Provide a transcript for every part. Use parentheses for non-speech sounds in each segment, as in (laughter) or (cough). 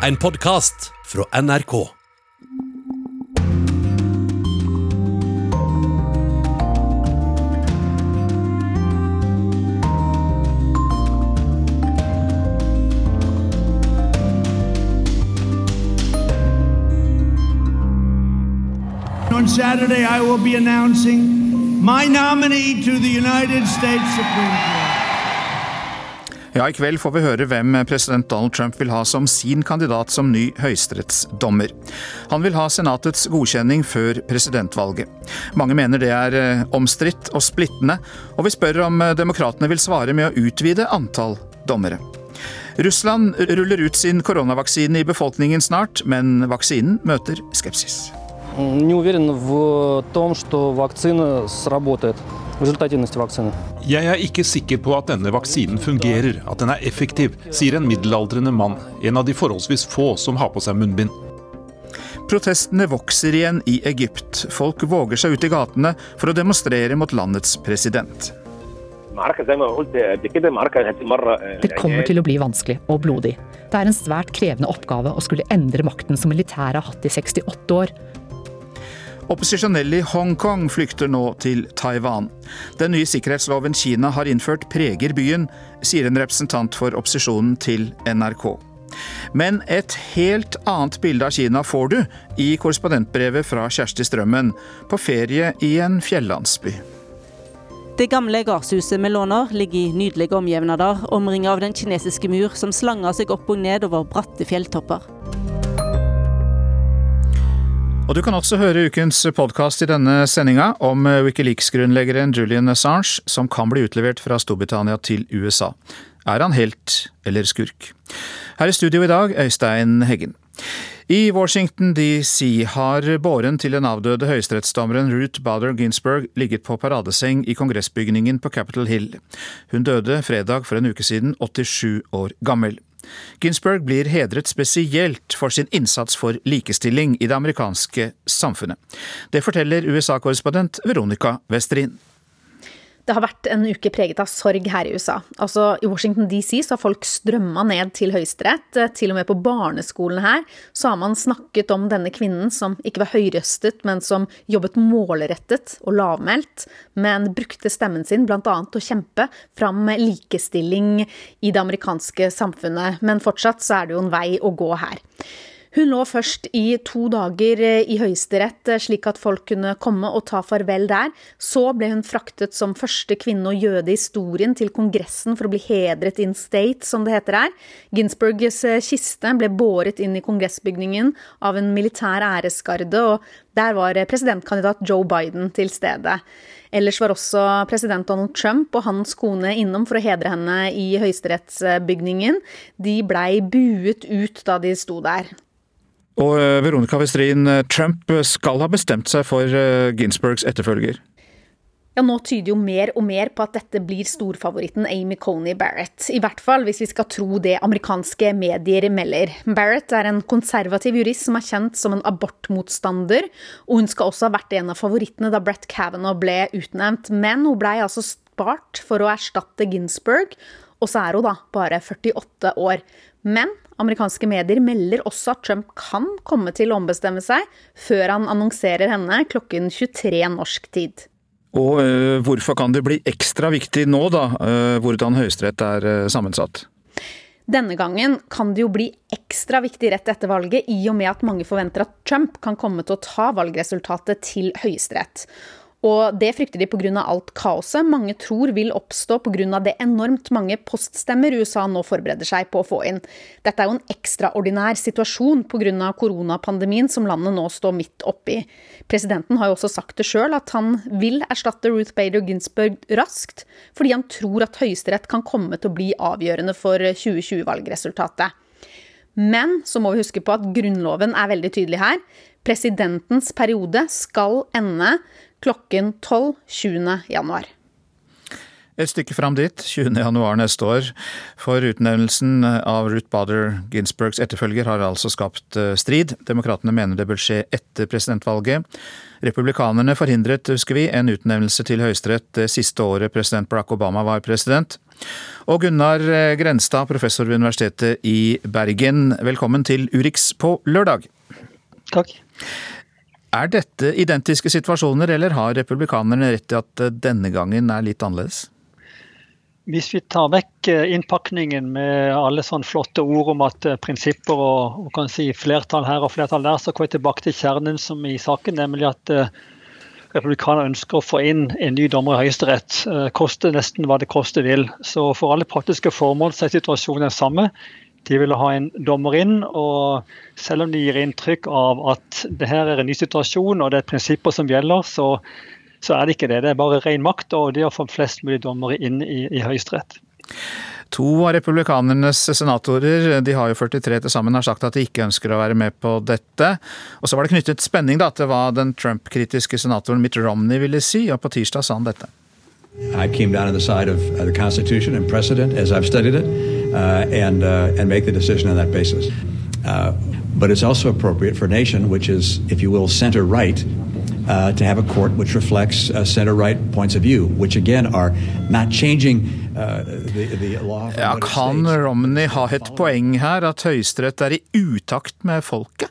en podkast fra NRK. On Saturday, I will be announcing my nominee to the United States Supreme Court. Ja, I kveld får vi høre hvem president Donald Trump vil ha som sin kandidat som ny høyesterettsdommer. Han vil ha Senatets godkjenning før presidentvalget. Mange mener det er eh, omstridt og splittende, og vi spør om eh, demokratene vil svare med å utvide antall dommere. Russland ruller ut sin koronavaksine i befolkningen snart, men vaksinen møter skepsis. Jeg er ikke в том, at vaksinen fungerer результативность вакцины. Jeg er ikke sikker på at denne vaksinen fungerer, at den er effektiv, sier en middelaldrende mann, en av de forholdsvis få som har på seg munnbind. Protestene vokser igjen i Egypt. Folk våger seg ut i gatene for å demonstrere mot landets president. Det kommer til å bli vanskelig og blodig. Det er en svært krevende oppgave å skulle endre makten som militæret har hatt i 68 år. Opposisjonelle i Hongkong flykter nå til Taiwan. Den nye sikkerhetsloven Kina har innført preger byen, sier en representant for opposisjonen til NRK. Men et helt annet bilde av Kina får du i korrespondentbrevet fra Kjersti Strømmen, på ferie i en fjellandsby. Det gamle gardshuset vi låner, ligger i nydelige omjevnader, omringet av den kinesiske mur som slanger seg opp og ned over bratte fjelltopper. Og Du kan også høre ukens podkast i denne sendinga om Wikileaks-grunnleggeren Julian Assange, som kan bli utlevert fra Storbritannia til USA. Er han helt eller skurk? Her i studio i dag, Øystein Heggen. I Washington DC har båren til den avdøde høyesterettsdommeren Ruth Bader Ginsburg ligget på paradeseng i kongressbygningen på Capitol Hill. Hun døde fredag for en uke siden, 87 år gammel. Ginsburg blir hedret spesielt for sin innsats for likestilling i det amerikanske samfunnet. Det forteller USA-korrespondent Veronica Westrin. Det har vært en uke preget av sorg her i USA. Altså, I Washington DC så har folk strømma ned til Høyesterett. Til og med på barneskolen her så har man snakket om denne kvinnen som ikke var høyrøstet, men som jobbet målrettet og lavmælt, men brukte stemmen sin bl.a. til å kjempe fram likestilling i det amerikanske samfunnet. Men fortsatt så er det jo en vei å gå her. Hun lå først i to dager i Høyesterett, slik at folk kunne komme og ta farvel der. Så ble hun fraktet som første kvinne og jøde i historien til Kongressen for å bli hedret in state, som det heter her. Ginsburgs kiste ble båret inn i kongressbygningen av en militær æresgarde, og der var presidentkandidat Joe Biden til stede. Ellers var også president Donald Trump og hans kone innom for å hedre henne i høyesterettsbygningen. De blei buet ut da de sto der. Og Veronica Westrin, Trump skal ha bestemt seg for Ginsbergs etterfølger? Ja, Nå tyder jo mer og mer på at dette blir storfavoritten Amy Coney Barrett. I hvert fall hvis vi skal tro det amerikanske medier melder. Barrett er en konservativ jurist som er kjent som en abortmotstander. Og hun skal også ha vært en av favorittene da Brett Kavanaugh ble utnevnt. Men hun blei altså spart for å erstatte Ginsburg, og så er hun da bare 48 år. Men amerikanske medier melder også at Trump kan komme til å ombestemme seg før han annonserer henne klokken 23 norsk tid. Og øh, hvorfor kan det bli ekstra viktig nå, da, øh, hvordan Høyesterett er øh, sammensatt? Denne gangen kan det jo bli ekstra viktig rett etter valget, i og med at mange forventer at Trump kan komme til å ta valgresultatet til Høyesterett. Og det frykter de pga. alt kaoset mange tror vil oppstå pga. det enormt mange poststemmer USA nå forbereder seg på å få inn. Dette er jo en ekstraordinær situasjon pga. koronapandemien som landet nå står midt oppi. Presidenten har jo også sagt det sjøl, at han vil erstatte Ruth Bader Ginsburg raskt, fordi han tror at Høyesterett kan komme til å bli avgjørende for 2020-valgresultatet. Men så må vi huske på at Grunnloven er veldig tydelig her. Presidentens periode skal ende klokken 12 20. januar. Et stykke fram dit, 20.1 neste år. For utnevnelsen av Ruth Bader Ginsburgs etterfølger har altså skapt eh, strid. Demokratene mener det bør skje etter presidentvalget. Republikanerne forhindret, husker vi, en utnevnelse til Høyesterett det siste året president Barack Obama var president. Og Gunnar eh, Grenstad, professor ved Universitetet i Bergen, velkommen til Urix på lørdag. Takk. Er dette identiske situasjoner, eller har republikanerne rett i at denne gangen er litt annerledes? Hvis vi tar vekk eh, innpakningen med alle sånne flotte ord om at eh, prinsipper og, og si flertall her og flertall der, så kommer jeg tilbake til kjernen som i saken, nemlig at republikanerne ønsker å få inn en ny dommer i Høyesterett. Koste nesten hva det koste vil. Så for alle praktiske formål så er situasjonen den samme. De ville ha en dommer inn, og selv om de gir inntrykk av at det her er en ny situasjon og det er prinsipper som gjelder, så så er det ikke det. Det er bare ren makt og det å få flest mulig dommere inn i, i Høyesterett. To av republikanernes senatorer, de har jo 43 til sammen, har sagt at de ikke ønsker å være med på dette. Og så var det knyttet spenning da, til hva den Trump-kritiske senatoren Mitt Romney ville si, og på tirsdag sa han dette. I came down on the side of the Constitution and precedent as I've studied it, uh, and, uh, and make the decision on that basis. Uh, but it's also appropriate for a nation which is, if you will, center right uh, to have a court which reflects uh, center right points of view, which again are not changing uh, the, the law. Ja, kan Romney ha et poeng her, at Høyesterett er i utakt med folket?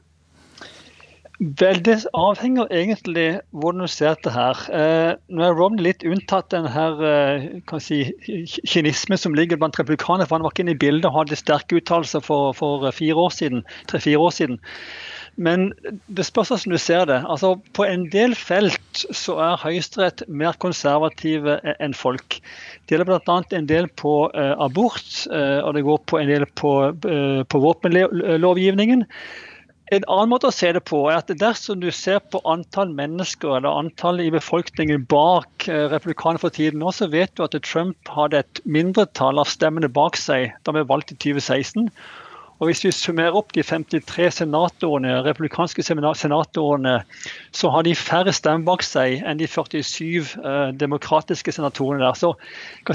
Vel, Det avhenger egentlig hvordan du ser det her. Eh, nå er Romney litt unntatt den her eh, si, kynisme som ligger blant republikanere. for Han var ikke inne i bildet og hadde sterke uttalelser for, for fire år siden, tre-fire år siden. Men det spørs hvordan du ser det. Altså, på en del felt så er Høyesterett mer konservative enn folk. Det gjelder bl.a. en del på eh, abort, uh, og det går på en del på, uh, på våpenlovgivningen. En annen måte å se det på er at dersom du ser på antall mennesker eller antallet i befolkningen bak republikanerne for tiden nå, så vet du at Trump hadde et mindretall av stemmene bak seg da vi valgte i 2016. Og Hvis vi summerer opp de 53 senatorene, republikanske senatorene, så har de færre stemmer bak seg enn de 47 eh, demokratiske senatorene der. Så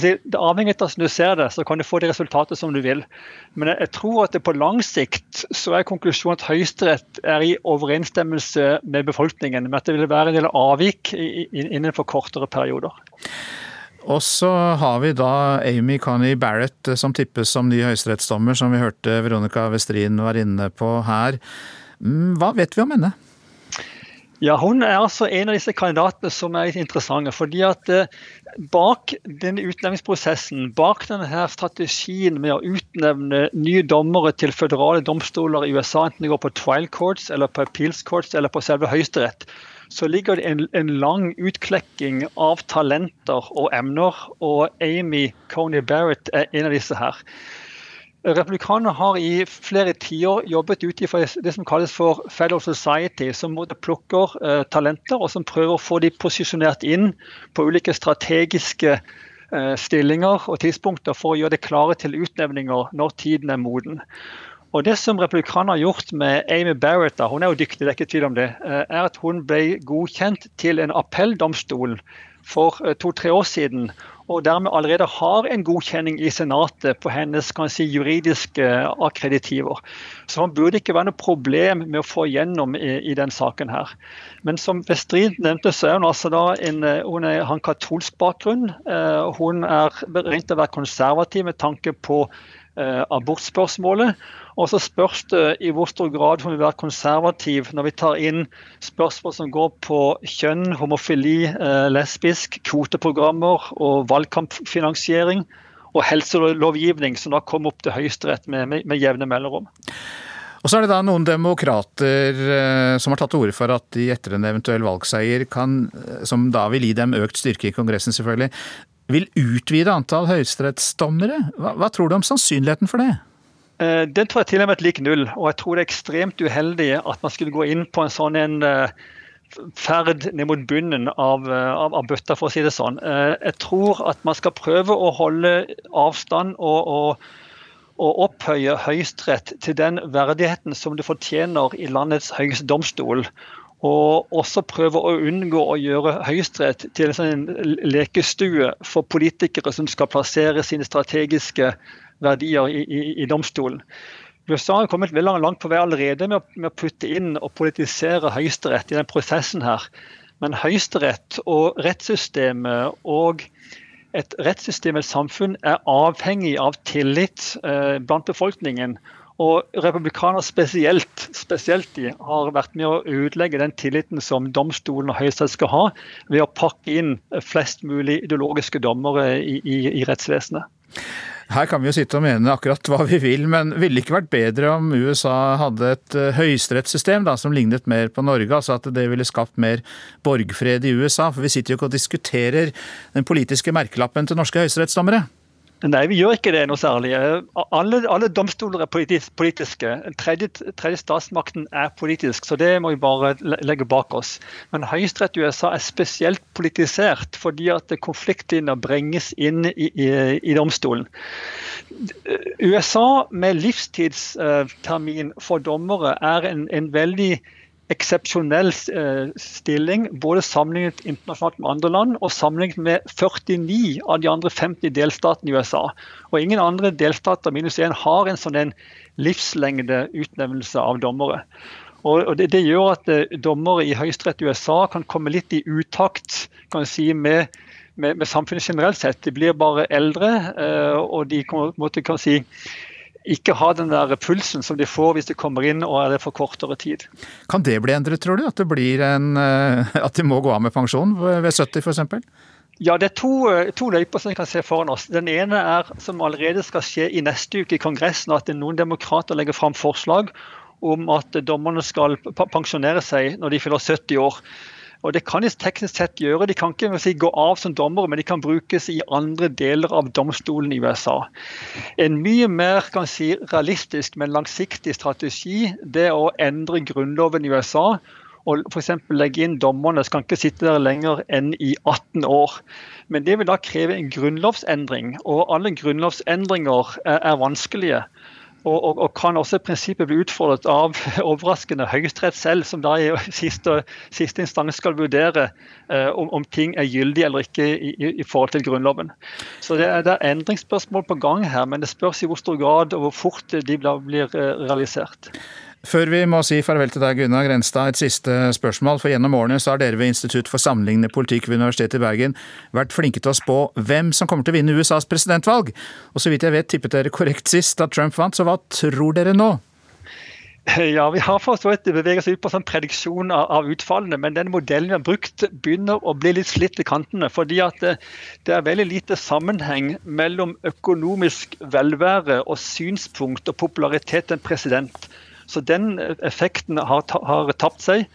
si, det Avhengig av hvordan du ser det, så kan du få det resultatet som du vil. Men jeg, jeg tror at det på lang sikt så er konklusjonen at Høyesterett er i overensstemmelse med befolkningen, men at det vil være en del avvik innenfor kortere perioder. Og så har vi da Amy Connie Barrett eh, som tippes som ny høyesterettsdommer, som vi hørte Veronica Westrin var inne på her. Mm, hva vet vi om henne? Ja, Hun er altså en av disse kandidatene som er litt interessante. fordi at eh, Bak denne utnevningsprosessen, bak denne strategien med å utnevne nye dommere til føderale domstoler i USA, enten det går på trial courts, eller på appeals courts eller på selve Høyesterett, så ligger det en, en, lang utklekking av talenter og emner, og Amy Coney Barrett er en av disse her. Republikanerne har i flere tiår jobbet ut fra det som kalles for Federal Society, som plukker uh, talenter og som prøver å få de posisjonert inn på ulike strategiske uh, stillinger og tidspunkter for å gjøre det klare til utnevninger når tiden er moden. Og Det som republikanerne har gjort med Amy Barrett, da, hun er jo dyktig, det er ikke tvil om det, eh, er at hun ble godkjent til en appelldomstol for eh, to-tre år siden. Og dermed allerede har en godkjenning i Senatet på hennes kan si, juridiske akkreditiver. Så han burde ikke være noe problem med å få igjennom i, i den saken her. Men som Vestrid nevnte, så er hun altså da en, eh, hun er, har en katolsk bakgrunn. Hun er beregnet til å være konservativ med tanke på abortspørsmålet. Og så spørs det i hvor stor grad hun vil være konservativ når vi tar inn spørsmål som går på kjønn, homofili, eh, lesbisk, kvoteprogrammer og valgkampfinansiering. Og helselovgivning, som da kom opp til Høyesterett med, med, med jevne mellomrom. Og så er det da noen demokrater eh, som har tatt til orde for at de etter en eventuell valgseier kan, eh, som da vil gi dem økt styrke i Kongressen selvfølgelig, vil utvide antall høyesterettsdommere. Hva, hva tror du om sannsynligheten for det? Eh, den tror jeg til og med er lik null. Og jeg tror det er ekstremt uheldig at man skulle gå inn på en sånn en eh, ferd ned mot bunnen av, eh, av, av, bøtta, for å si det sånn. Jeg tror at man skal prøve å holde avstand og, og, og opphøye Høyesterett til den verdigheten som det fortjener i landets høyeste domstol. Og også prøve å unngå å gjøre Høyesterett til en sånn lekestue for politikere som skal plassere sine strategiske verdier i, i, i domstolen. USA har kommet veldig langt på vei allerede med å, med å putte inn og politisere Høyesterett i den prosessen her. Men Høyesterett og rettssystemet og et rettssystem et samfunn er avhengig av tillit eh, blant befolkningen. Og republikanere spesielt, spesielt de, har vært med å utlegge den tilliten som domstolen og Høyesterett skal ha, ved å pakke inn flest mulig ideologiske dommere i, i, i rettsvesenet. Her kan vi jo sitte og mene akkurat hva vi vil, men ville det ikke vært bedre om USA hadde et uh, høyesterettssystem som lignet mer på Norge, altså at det ville skapt mer borgfred i USA? For vi sitter jo ikke og diskuterer den politiske merkelappen til norske høyesterettsdommere. Nei, vi gjør ikke det noe særlig. Alle, alle domstoler er politiske. Tredje, tredje, statsmakten er politisk, så det må vi bare legge bak oss. Men Høyesterett i USA er spesielt politisert fordi at konfliktlinjer bringes inn i, i, i domstolen. USA med livstidstermin for dommere er en, en veldig eksepsjonell eh, stilling, både sammenlignet internasjonalt med andre land og sammenlignet med 49 av de andre 50 delstatene i USA. Og Ingen andre delstater minus én har en sånn en livslengde utnevnelse av dommere. Og det, det gjør at eh, dommere i Høyesterett i USA kan komme litt i utakt si, med, med, med samfunnet generelt sett. De blir bare eldre, eh, og de kan, kan si ikke ha den der pulsen som de får hvis de kommer inn og er det for kortere tid. Kan det bli endret, tror du? At, en, eh, at de må gå av med pensjon ved 70 f.eks.? Ja, Det er to, eh, to, løyper som vi kan se foran oss. Den ene er som allerede skal skje i neste uke i Kongressen, at noen demokrater legger fram forslag om at dommerne skal pensjonere seg når de fyller 70 år. Og Det kan de teknisk sett gjøre. De kan ikke si, gå av som dommere, men de kan brukes i andre deler av domstolen i USA. En mye mer kan si, realistisk, men langsiktig strategi det er å endre grunnloven i USA. Og f.eks. legge inn dommerne skal ikke sitte der lenger enn i 18 år. Men det vil da kreve en grunnlovsendring, og alle grunnlovsendringer er, er vanskelige. Og, og, og, kan også i prinsippet bli utfordret av (laughs) overraskende Høyesterett selv, som da i (laughs) siste, siste instans skal vurdere eh, om, om, ting er gyldig eller ikke i, i, forhold til Grunnloven. Så det er, det er, endringsspørsmål på gang her, men det spørs i hvor stor grad og hvor fort de blir, blir eh, realisert. Før vi må si farvel til deg, Gunnar Grenstad, et siste spørsmål. For gjennom årene så har dere ved Institutt for sammenlignende politikk ved Universitetet i Bergen vært flinke til å spå hvem som kommer til å vinne USAs presidentvalg. Og så vidt jeg vet tippet dere korrekt sist da Trump vant, så hva tror dere nå? Ja, Vi har forstått det beveger seg ut på sånn prediksjon av, av, utfallene, men den modellen vi har brukt begynner å bli litt slitt i kantene. fordi at det, det, er veldig lite sammenheng mellom økonomisk velvære og synspunkt og popularitet til en president. Så den effekten har, har tapt seg.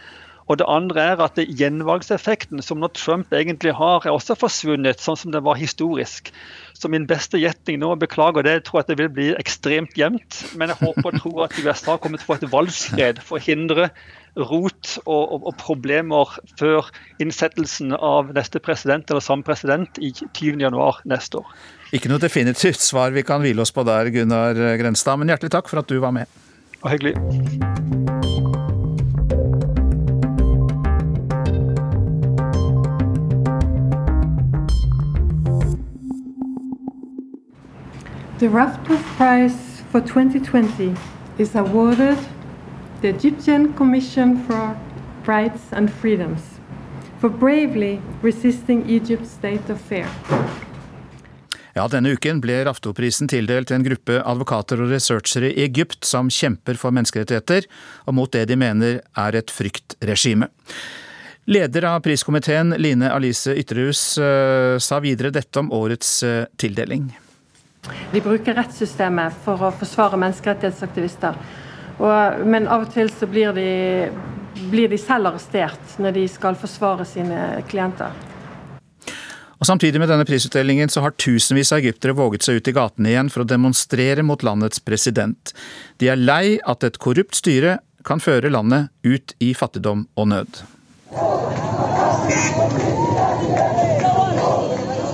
Og det andre er at gjenvalgseffekten, som når Trump egentlig har, er også forsvunnet, sånn som det var historisk. Så min beste gjetning nå, beklager det, jeg tror at det vil bli ekstremt jevnt. Men jeg håper og (laughs) tror at USA kommer til å få et valgskred for å hindre rot og, og, og, problemer før innsettelsen av neste president eller samme president i 20.1 neste år. Ikke noe definitivt svar vi kan hvile oss på der, Gunnar Grenstad, men hjertelig takk for at du var med The Raftov Prize for 2020 is awarded the Egyptian Commission for Rights and Freedoms for bravely resisting Egypt's state of fear. Ja, Denne uken ble Raftoprisen tildelt en gruppe advokater og researchere i Egypt som kjemper for menneskerettigheter, og mot det de mener er et fryktregime. Leder av priskomiteen, Line Alice Ytterhus, eh, sa videre dette om årets eh, tildeling. Vi bruker rettssystemet for å forsvare menneskerettighetsaktivister. Og, men av og til så blir de, blir de selv arrestert når de skal forsvare sine klienter. Og Samtidig med denne prisutdelingen så har tusenvis av egyptere våget seg ut i gatene igjen for å demonstrere mot landets president. De er lei at et korrupt styre kan føre landet ut i fattigdom og nød.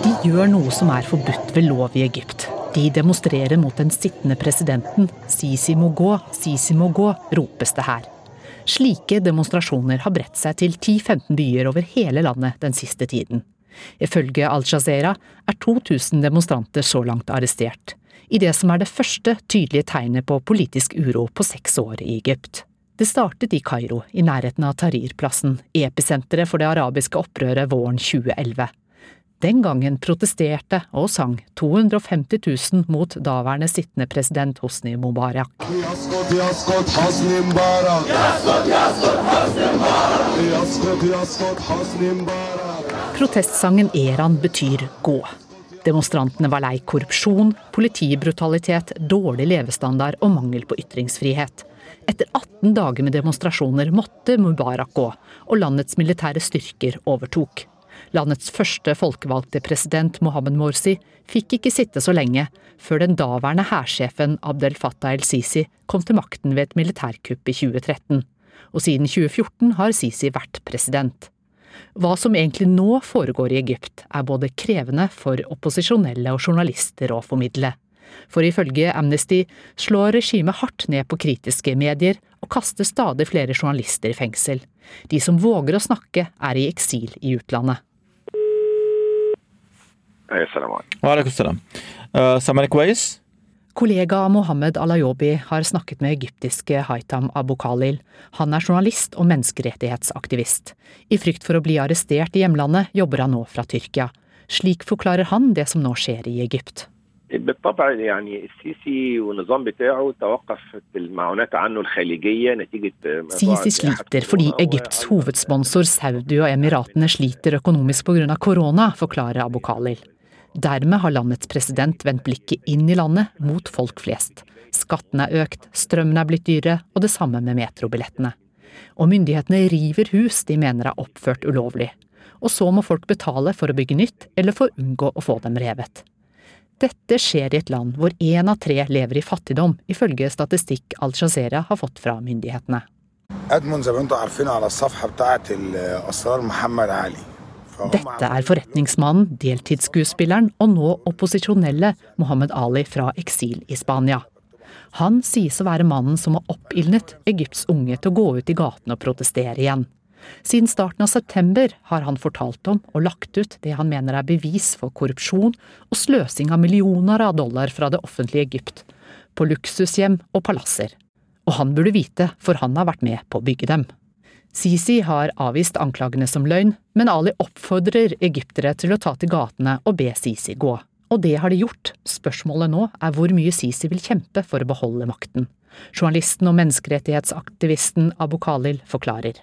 De gjør noe som er forbudt ved lov i Egypt. De demonstrerer mot den sittende presidenten. Sisi må gå, Sisi må gå, ropes det her. Slike demonstrasjoner har bredt seg til 10-15 byer over hele landet den siste tiden. Ifølge Al-Jazeera er 2000 demonstranter så langt arrestert, i det som er det første tydelige tegnet på politisk uro på seks år i Egypt. Det startet i Kairo, i nærheten av Tahrir-plassen, episenteret for det arabiske opprøret våren 2011. Den gangen protesterte og sang 250 000 mot daværende sittende president Hosni Mubarak. Protestsangen Eran betyr gå. Demonstrantene var lei korrupsjon, politibrutalitet, dårlig levestandard og mangel på ytringsfrihet. Etter 18 dager med demonstrasjoner måtte Mubarak gå, og landets militære styrker overtok. Landets første folkevalgte president, Mohammed Morsi, fikk ikke sitte så lenge før den daværende hærsjefen Abdel Fattah el-Sisi kom til makten ved et militærkupp i 2013. Og siden 2014 har Sisi vært president. Hva som egentlig nå foregår i Egypt, er både krevende for opposisjonelle og journalister å formidle. For ifølge Amnesty slår regimet hardt ned på kritiske medier og kaster stadig flere journalister i fengsel. De som våger å snakke, er i eksil i utlandet. Kollega Mohammed Alayobi har snakket med egyptiske Haitam Abu Khalil. Han er journalist og menneskerettighetsaktivist. I frykt for å bli arrestert i hjemlandet jobber han nå fra Tyrkia. Slik forklarer han det som nå skjer i Egypt. Sisi sliter fordi Egypts hovedsponsor Saudi og Emiratene sliter økonomisk pga. korona, forklarer Abu Khalil. Dermed har landets president vendt blikket inn i landet, mot folk flest. Skattene er økt, strømmen er blitt dyrere, og det samme med metrobillettene. Og myndighetene river hus de mener er oppført ulovlig. Og så må folk betale for å bygge nytt, eller for å unngå å få dem revet. Dette skjer i et land hvor én av tre lever i fattigdom, ifølge statistikk Al-Jazeera har fått fra myndighetene. Dette er forretningsmannen, deltidsskuespilleren og nå opposisjonelle Mohammed Ali fra eksil i Spania. Han sies å være mannen som har oppildnet Egypts unge til å gå ut i gatene og protestere igjen. Siden starten av september har han fortalt om og lagt ut det han mener er bevis for korrupsjon og sløsing av millioner av dollar fra det offentlige Egypt, på luksushjem og palasser. Og han burde vite, for han har vært med på å bygge dem. Sisi har avvist anklagene som løgn, men Ali oppfordrer egyptere til å ta til gatene og be Sisi gå. Og det har de gjort, spørsmålet nå er hvor mye Sisi vil kjempe for å beholde makten. Journalisten og menneskerettighetsaktivisten Abu Khalil forklarer.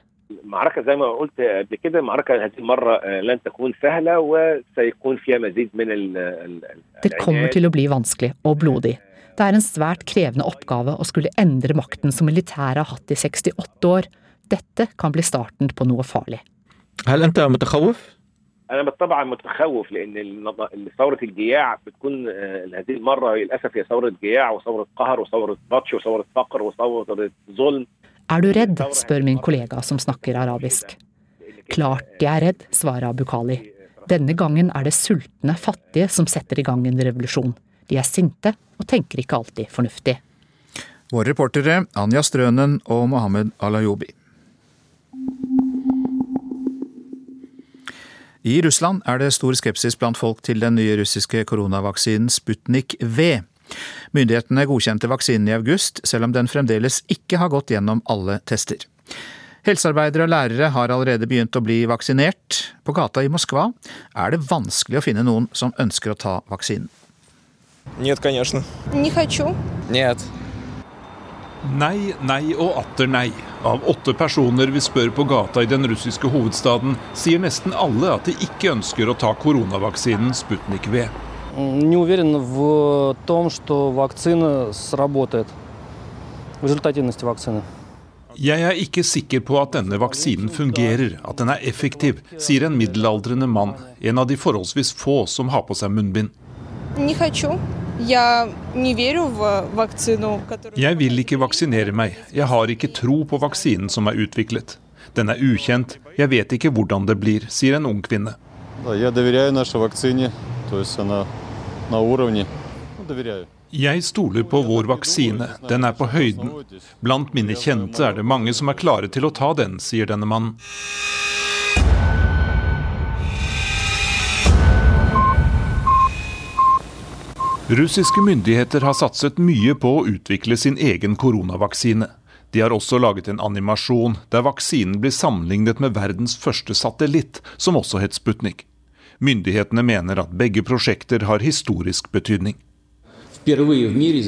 Det kommer til å bli vanskelig og blodig. Det er en svært krevende oppgave å skulle endre makten som militæret har hatt i 68 år, dette kan bli starten på noe farlig. Er du redd, spør min kollega som snakker arabisk. Klart jeg er redd, svarer Abu Kali. Denne gangen er det sultne, fattige som setter i gang en revolusjon. De er sinte og tenker ikke alltid fornuftig. Våre reportere Anja Strønen og Mohammed Alayobi. I Russland er det stor skepsis blant folk til den nye russiske koronavaksinen Sputnik V. Myndighetene godkjente vaksinen i august, selv om den fremdeles ikke har gått gjennom alle tester. Helsearbeidere og lærere har allerede begynt å bli vaksinert. På gata i Moskva er det vanskelig å finne noen som ønsker å ta vaksinen. Нет, конечно. Не хочу. Нет. Nei, nei og atter nei. Av åtte personer vi spør på gata i den russiske hovedstaden, sier nesten alle at de ikke ønsker å ta koronavaksinen Sputnik V. Jeg er ikke sikker på at denne vaksinen fungerer, at den er effektiv, sier en middelaldrende mann, en av de forholdsvis få som har på seg munnbind. Jeg vil ikke vaksinere meg. Jeg har ikke tro på vaksinen som er utviklet. Den er ukjent, jeg vet ikke hvordan det blir, sier en ung kvinne. Jeg stoler på vår vaksine, den er på høyden. Blant mine kjente er det mange som er klare til å ta den, sier denne mannen. Russiske myndigheter har satset mye på å utvikle sin egen koronavaksine. De har også laget en animasjon der vaksinen blir sammenlignet med verdens første satellitt, som også het Sputnik. Myndighetene mener at begge prosjekter har historisk betydning. Впервые в мире.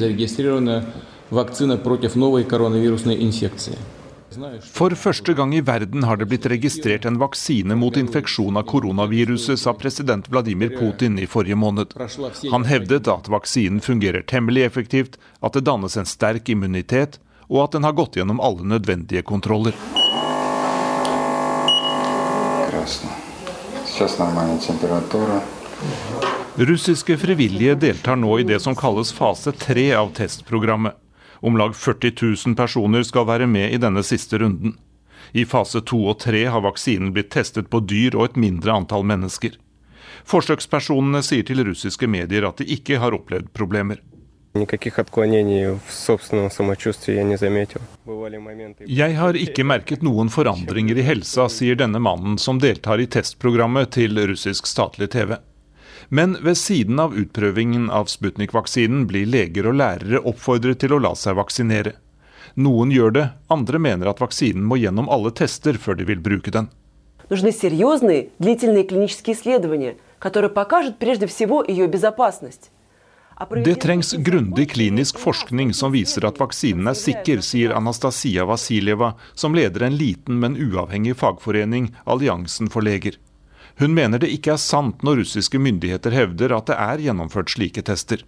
For første gang i verden har det blitt registrert en vaksine mot infeksjon av koronaviruset, sa president Vladimir Putin i forrige måned. Han hevdet at vaksinen fungerer temmelig effektivt, at det dannes en sterk immunitet, og at den har gått gjennom alle nødvendige kontroller. Russiske frivillige deltar nå i det som kalles fase tre av testprogrammet. Om lag 40 000 personer skal være med i denne siste runden. I fase to og tre har vaksinen blitt testet på dyr og et mindre antall mennesker. Forsøkspersonene sier til russiske medier at de ikke har opplevd problemer. Jeg har ikke merket noen forandringer i helsa, sier denne mannen som deltar i testprogrammet til russisk statlig TV. Men ved siden av utprøvingen av Sputnik-vaksinen blir leger og lærere oppfordret til å la seg vaksinere. Noen gjør det, andre mener at vaksinen må gjennom alle tester før de vil bruke den. Det trengs grundig klinisk forskning som viser at vaksinen er sikker, sier Anastasia Vasiljeva, som leder en liten, men uavhengig fagforening, Alliansen for leger. Hun mener det ikke er sant når russiske myndigheter hevder at det er gjennomført slike tester.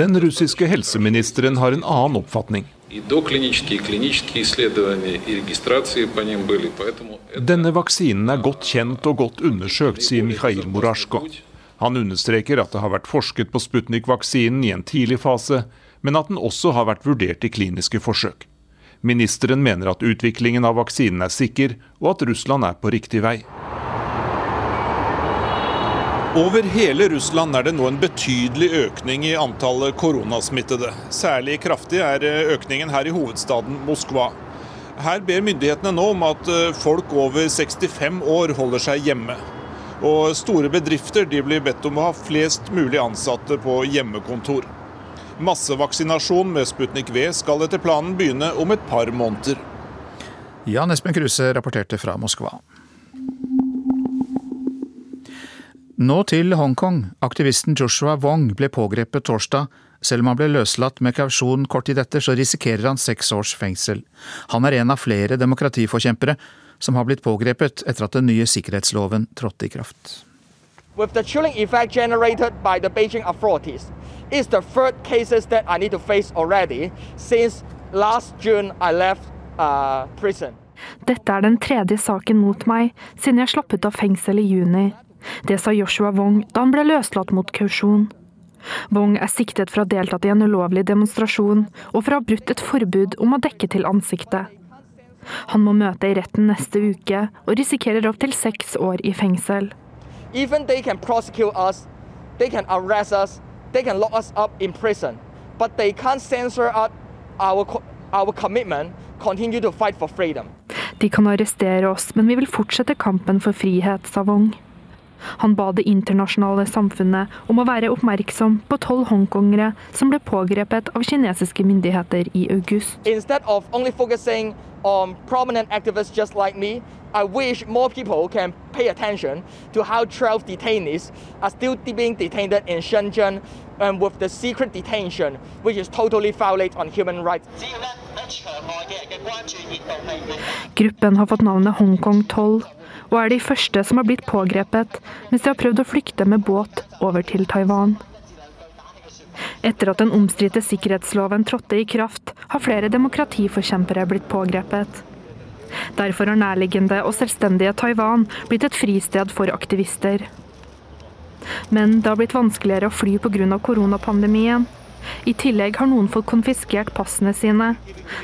Den russiske helseministeren har en annen oppfatning. Denne vaksinen er godt kjent og godt undersøkt, sier Mikhail Murasjko. Han understreker at det har vært forsket på Sputnik-vaksinen i en tidlig fase, men at den også har vært vurdert i kliniske forsøk. Ministeren mener at utviklingen av vaksinen er sikker, og at Russland er på riktig vei. Over hele Russland er det nå en betydelig økning i antallet koronasmittede. Særlig kraftig er økningen her i hovedstaden Moskva. Her ber myndighetene nå om at eh, folk over 65 år holder seg hjemme. Og store bedrifter blir bedt om å ha flest mulig ansatte på hjemmekontor. Massevaksinasjon med Sputnik V skal etter planen begynne om et par måneder. Jan Espen Kruse rapporterte fra Moskva. Nå til Hongkong. Aktivisten Joshua Wong ble pågrepet torsdag. Selv om han ble løslatt med kausjon kort tid etter, så risikerer han seks års fengsel. Han er en av flere demokratiforkjempere som har blitt pågrepet etter at den nye sikkerhetsloven trådte i kraft. With the chilling effect generated by the Beijing authorities, it's the third cases that I need to face already since last June I left uh, prison. Dette er den tredje saken mot meg siden jeg slapp ut av fengsel i juni. Det sa Joshua Wong da han ble løslatt mot kausjon. Wong er siktet for å ha deltatt i en ulovlig demonstrasjon og for å ha brutt et forbud om å dekke til ansiktet. Han må møte i retten neste uke og risikerer opptil seks år i fengsel. Even they can prosecute us, they can arrest us, they can lock us up in prison, but they can't censor our, our commitment, continue to fight for freedom. De kan arrestere oss, men vi vil fortsette kampen for frihet, sa Wong. Han ba det internasjonale samfunnet om å være oppmerksom på tolv hongkongere som ble pågrepet av kinesiske myndigheter i august. Instead of only focusing on prominent activists just like me, I wish more people can pay attention to how 12 detainees are still being detained in Shenzhen and with the secret detention, which is totally violate on human rights. Gruppen har fått navnet Hongkong 12, og er de første som har blitt pågrepet mens de har prøvd å flykte med båt over til Taiwan. Etter at den omstridte sikkerhetsloven trådte i kraft, har flere demokratiforkjempere blitt pågrepet. Derfor har nærliggende og selvstendige Taiwan blitt et fristed for aktivister. Men det har blitt vanskeligere å fly pga. koronapandemien. I tillegg har noen fått konfiskert passene sine.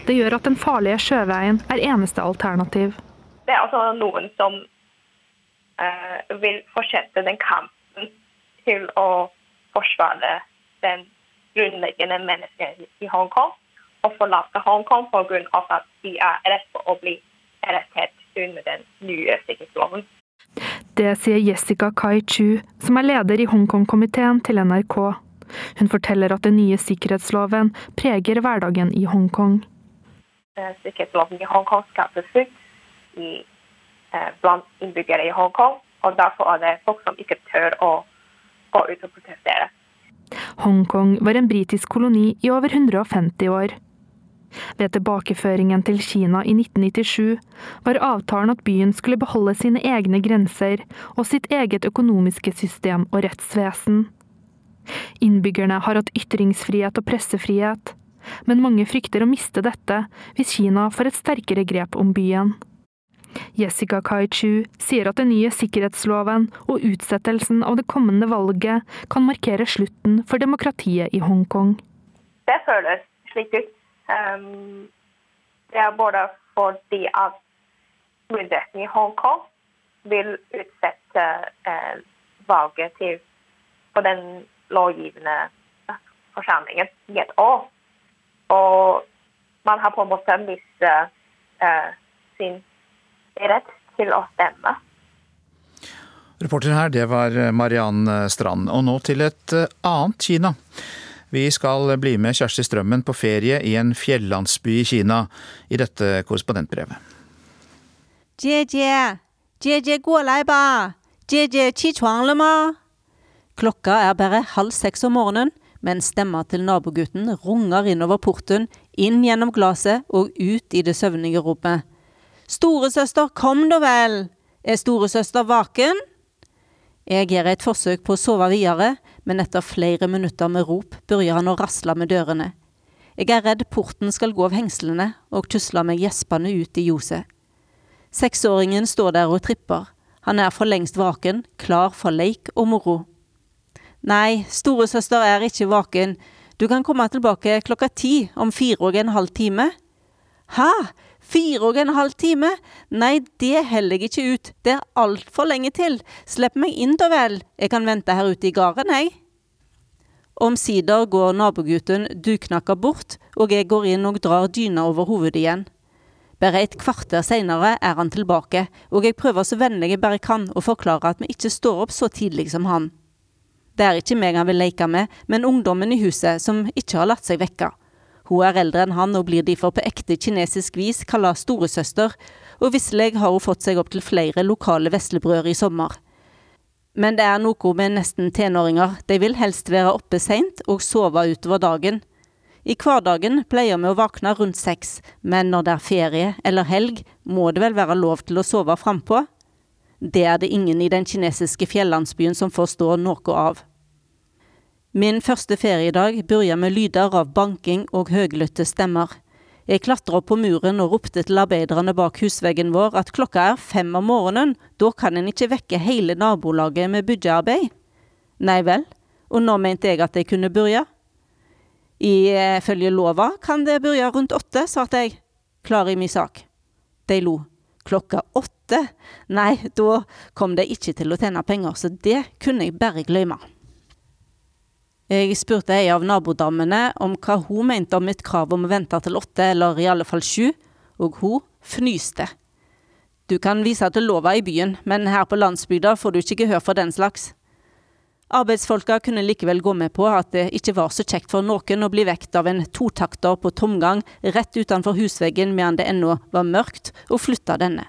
Det gjør at den farlige sjøveien er eneste alternativ. Det er altså noen som vil fortsette den kampen til å forsvare den grunnleggende mennesket i Hongkong og forlate Hongkong pga. at de er redd for å bli arrestert under den nye sikkerhetsloven. Det sier Jessica Kai Chu, som er leder i Hongkong-komiteen til NRK. Hun forteller at den nye sikkerhetsloven preger hverdagen i Hongkong. Eh, Sikkerhetsloven i Hongkong skaper frykt i, eh, blant innbyggere i Hongkong. Og derfor er det folk som ikke tør å gå ut og protestere. Hongkong var en britisk koloni i over 150 år. Ved tilbakeføringen til Kina i 1997 var avtalen at byen skulle beholde sine egne grenser og sitt eget økonomiske system og rettsvesen. Innbyggerne har hatt ytringsfrihet og pressefrihet, men mange frykter å miste dette hvis Kina får et sterkere grep om byen. Jessica Kai-Chu sier at den nye sikkerhetsloven og utsettelsen av det kommende valget kan markere slutten for demokratiet i Hongkong. Det føles slik ut. Um, det er både fordi at myndighetene i Hongkong vil utsette uh, valget til på den lovgivende forsamlingen i et år. Og man har på en måte mistet uh, sin rett til å stemme. Reporter her, det var Mariann Strand. Og nå til et eh, annet Kina. Vi skal bli med Kjersti Strømmen på ferie i en fjellandsby i Kina i dette korrespondentbrevet. Klokka er bare halv seks om morgenen, men stemma til nabogutten runger innover porten, inn gjennom glasset og ut i det søvnige rommet. Storesøster, kom da vel! Er storesøster vaken? Jeg gjør et forsøk på å sove videre, men etter flere minutter med rop begynner han å rasle med dørene. Jeg er redd porten skal gå av hengslene, og tusler meg gjespende ut i ljoset. Seksåringen står der og tripper. Han er for lengst vaken, klar for leik og moro. Nei, storesøster er ikke vaken. Du kan komme tilbake klokka ti om fire og en halv time. Hæ? Fire og en halv time? Nei, det heller jeg ikke ut. Det er altfor lenge til. Slipp meg inn da vel. Jeg kan vente her ute i gården, jeg. Omsider går nabogutten duknakka bort, og jeg går inn og drar dyna over hovedet igjen. Bare et kvarter seinere er han tilbake, og jeg prøver så vennlig jeg bare kan å forklare at vi ikke står opp så tidlig som han. Det er ikke meg han vil leke med, men ungdommen i huset som ikke har latt seg vekke. Hun er eldre enn han og blir derfor på ekte kinesisk vis kalla storesøster, og visselig har hun fått seg opp til flere lokale veslebrødre i sommer. Men det er noe med nesten tenåringer, de vil helst være oppe seint og sove utover dagen. I hverdagen pleier vi å våkne rundt seks, men når det er ferie eller helg, må det vel være lov til å sove frampå? Det er det ingen i den kinesiske fjellandsbyen som forstår noe av. Min første feriedag begynte med lyder av banking og høglytte stemmer. Jeg klatra opp på muren og ropte til arbeiderne bak husveggen vår at klokka er fem om morgenen, da kan en ikke vekke hele nabolaget med byggearbeid. Nei vel, og nå mente jeg at jeg kunne begynne. Ifølge lova kan det begynne rundt åtte, svarte jeg, klar i min sak. De lo. Klokka åtte? Nei, da kom de ikke til å tjene penger, så det kunne jeg bare glemme. Jeg spurte ei av nabodamene om hva hun mente om mitt krav om å vente til åtte, eller i alle fall sju, og hun fnyste. Du kan vise til lova i byen, men her på landsbygda får du ikke gehør for den slags. Arbeidsfolka kunne likevel gå med på at det ikke var så kjekt for noen å bli vekt av en totakter på tomgang rett utenfor husveggen medan det ennå var mørkt, og flytta denne.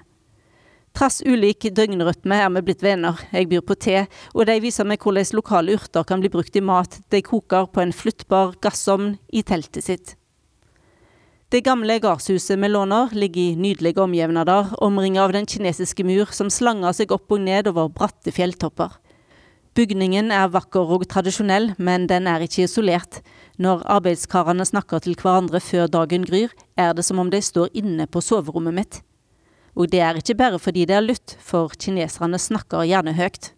Trass ulik døgnrytme er vi blitt venner. Jeg byr på te, og de viser meg hvordan lokale urter kan bli brukt i mat de koker på en flyttbar gassovn i teltet sitt. Det gamle gardshuset vi låner, ligger i nydelige omjevnader, omringet av den kinesiske mur som slanger seg opp og ned over bratte fjelltopper. Bygningen er vakker og tradisjonell, men den er ikke isolert. Når arbeidskarene snakker til hverandre før dagen gryr, er det som om de står inne på soverommet mitt. Og det er ikke bare fordi det er lutt, for kineserne snakker gjerne høyt.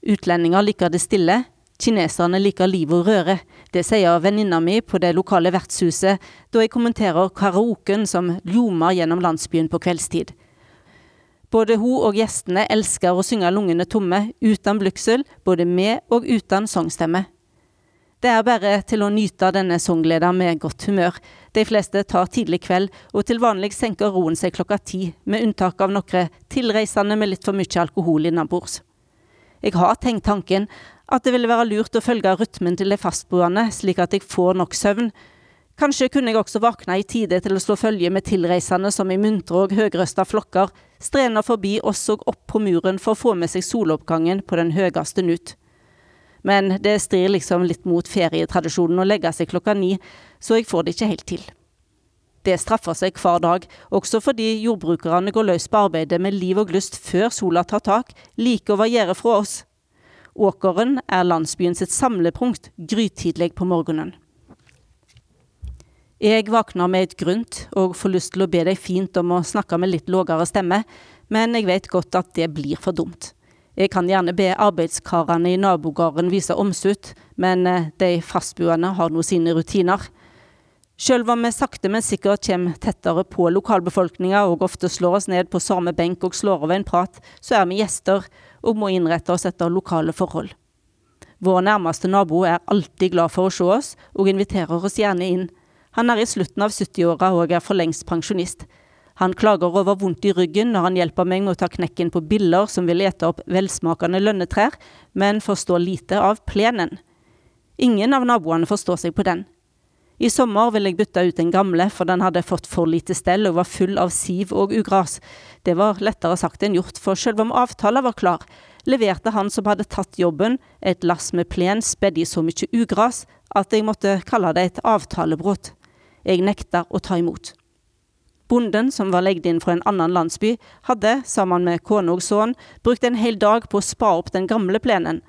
Utlendinger liker det stille, kineserne liker liv og røre. Det sier venninna mi på det lokale vertshuset da jeg kommenterer karaoken som ljomer gjennom landsbyen på kveldstid. Både hun og gjestene elsker å synge lungene tomme, uten blygsel, både med og uten sangstemme. Det er bare til å nyte denne sanggleda med godt humør. De fleste tar tidlig kveld, og til vanlig senker roen seg klokka ti, med unntak av noen tilreisende med litt for mye alkohol innabords. Jeg har tenkt tanken at det ville være lurt å følge rytmen til de fastboende, slik at jeg får nok søvn, Kanskje kunne jeg også våkne i tide til å slå følge med tilreisende som i muntre og høgrøsta flokker strener forbi oss og opp på muren for å få med seg soloppgangen på den høyeste nut. Men det strir liksom litt mot ferietradisjonen å legge seg klokka ni, så jeg får det ikke helt til. Det straffer seg hver dag, også fordi jordbrukerne går løs på arbeidet med liv og lyst før sola tar tak, like over gjerdet fra oss. Åkeren er landsbyen sitt samlepunkt grytidlig på morgenen. Jeg våkner med et grunt og får lyst til å be deg fint om å snakke med litt lågere stemme, men jeg vet godt at det blir for dumt. Jeg kan gjerne be arbeidskarene i nabogården vise omsut, men eh, de fastboende har nå sine rutiner. Selv om vi sakte, men sikkert kommer tettere på lokalbefolkninga og ofte slår oss ned på samme benk og slår over en prat, så er vi gjester og må innrette oss etter lokale forhold. Vår nærmeste nabo er alltid glad for å se oss, og inviterer oss gjerne inn. Han er i slutten av 70-åra og er for lengst pensjonist. Han klager over vondt i ryggen når han hjelper meg med å ta knekken på biller som vil ete opp velsmakende lønnetrær, men forstår lite av plenen. Ingen av naboene forstår seg på den. I sommer ville jeg bytte ut den gamle, for den hadde fått for lite stell og var full av siv og ugras. Det var lettere sagt enn gjort, for selv om avtalen var klar, leverte han som hadde tatt jobben, et lass med plen spedd i så mye ugras at jeg måtte kalle det et avtalebrudd. Jeg nekta å ta imot. Bonden, som var legd inn fra en annen landsby, hadde, sammen med kone og sønn, brukt en hel dag på å spa opp den gamle plenen.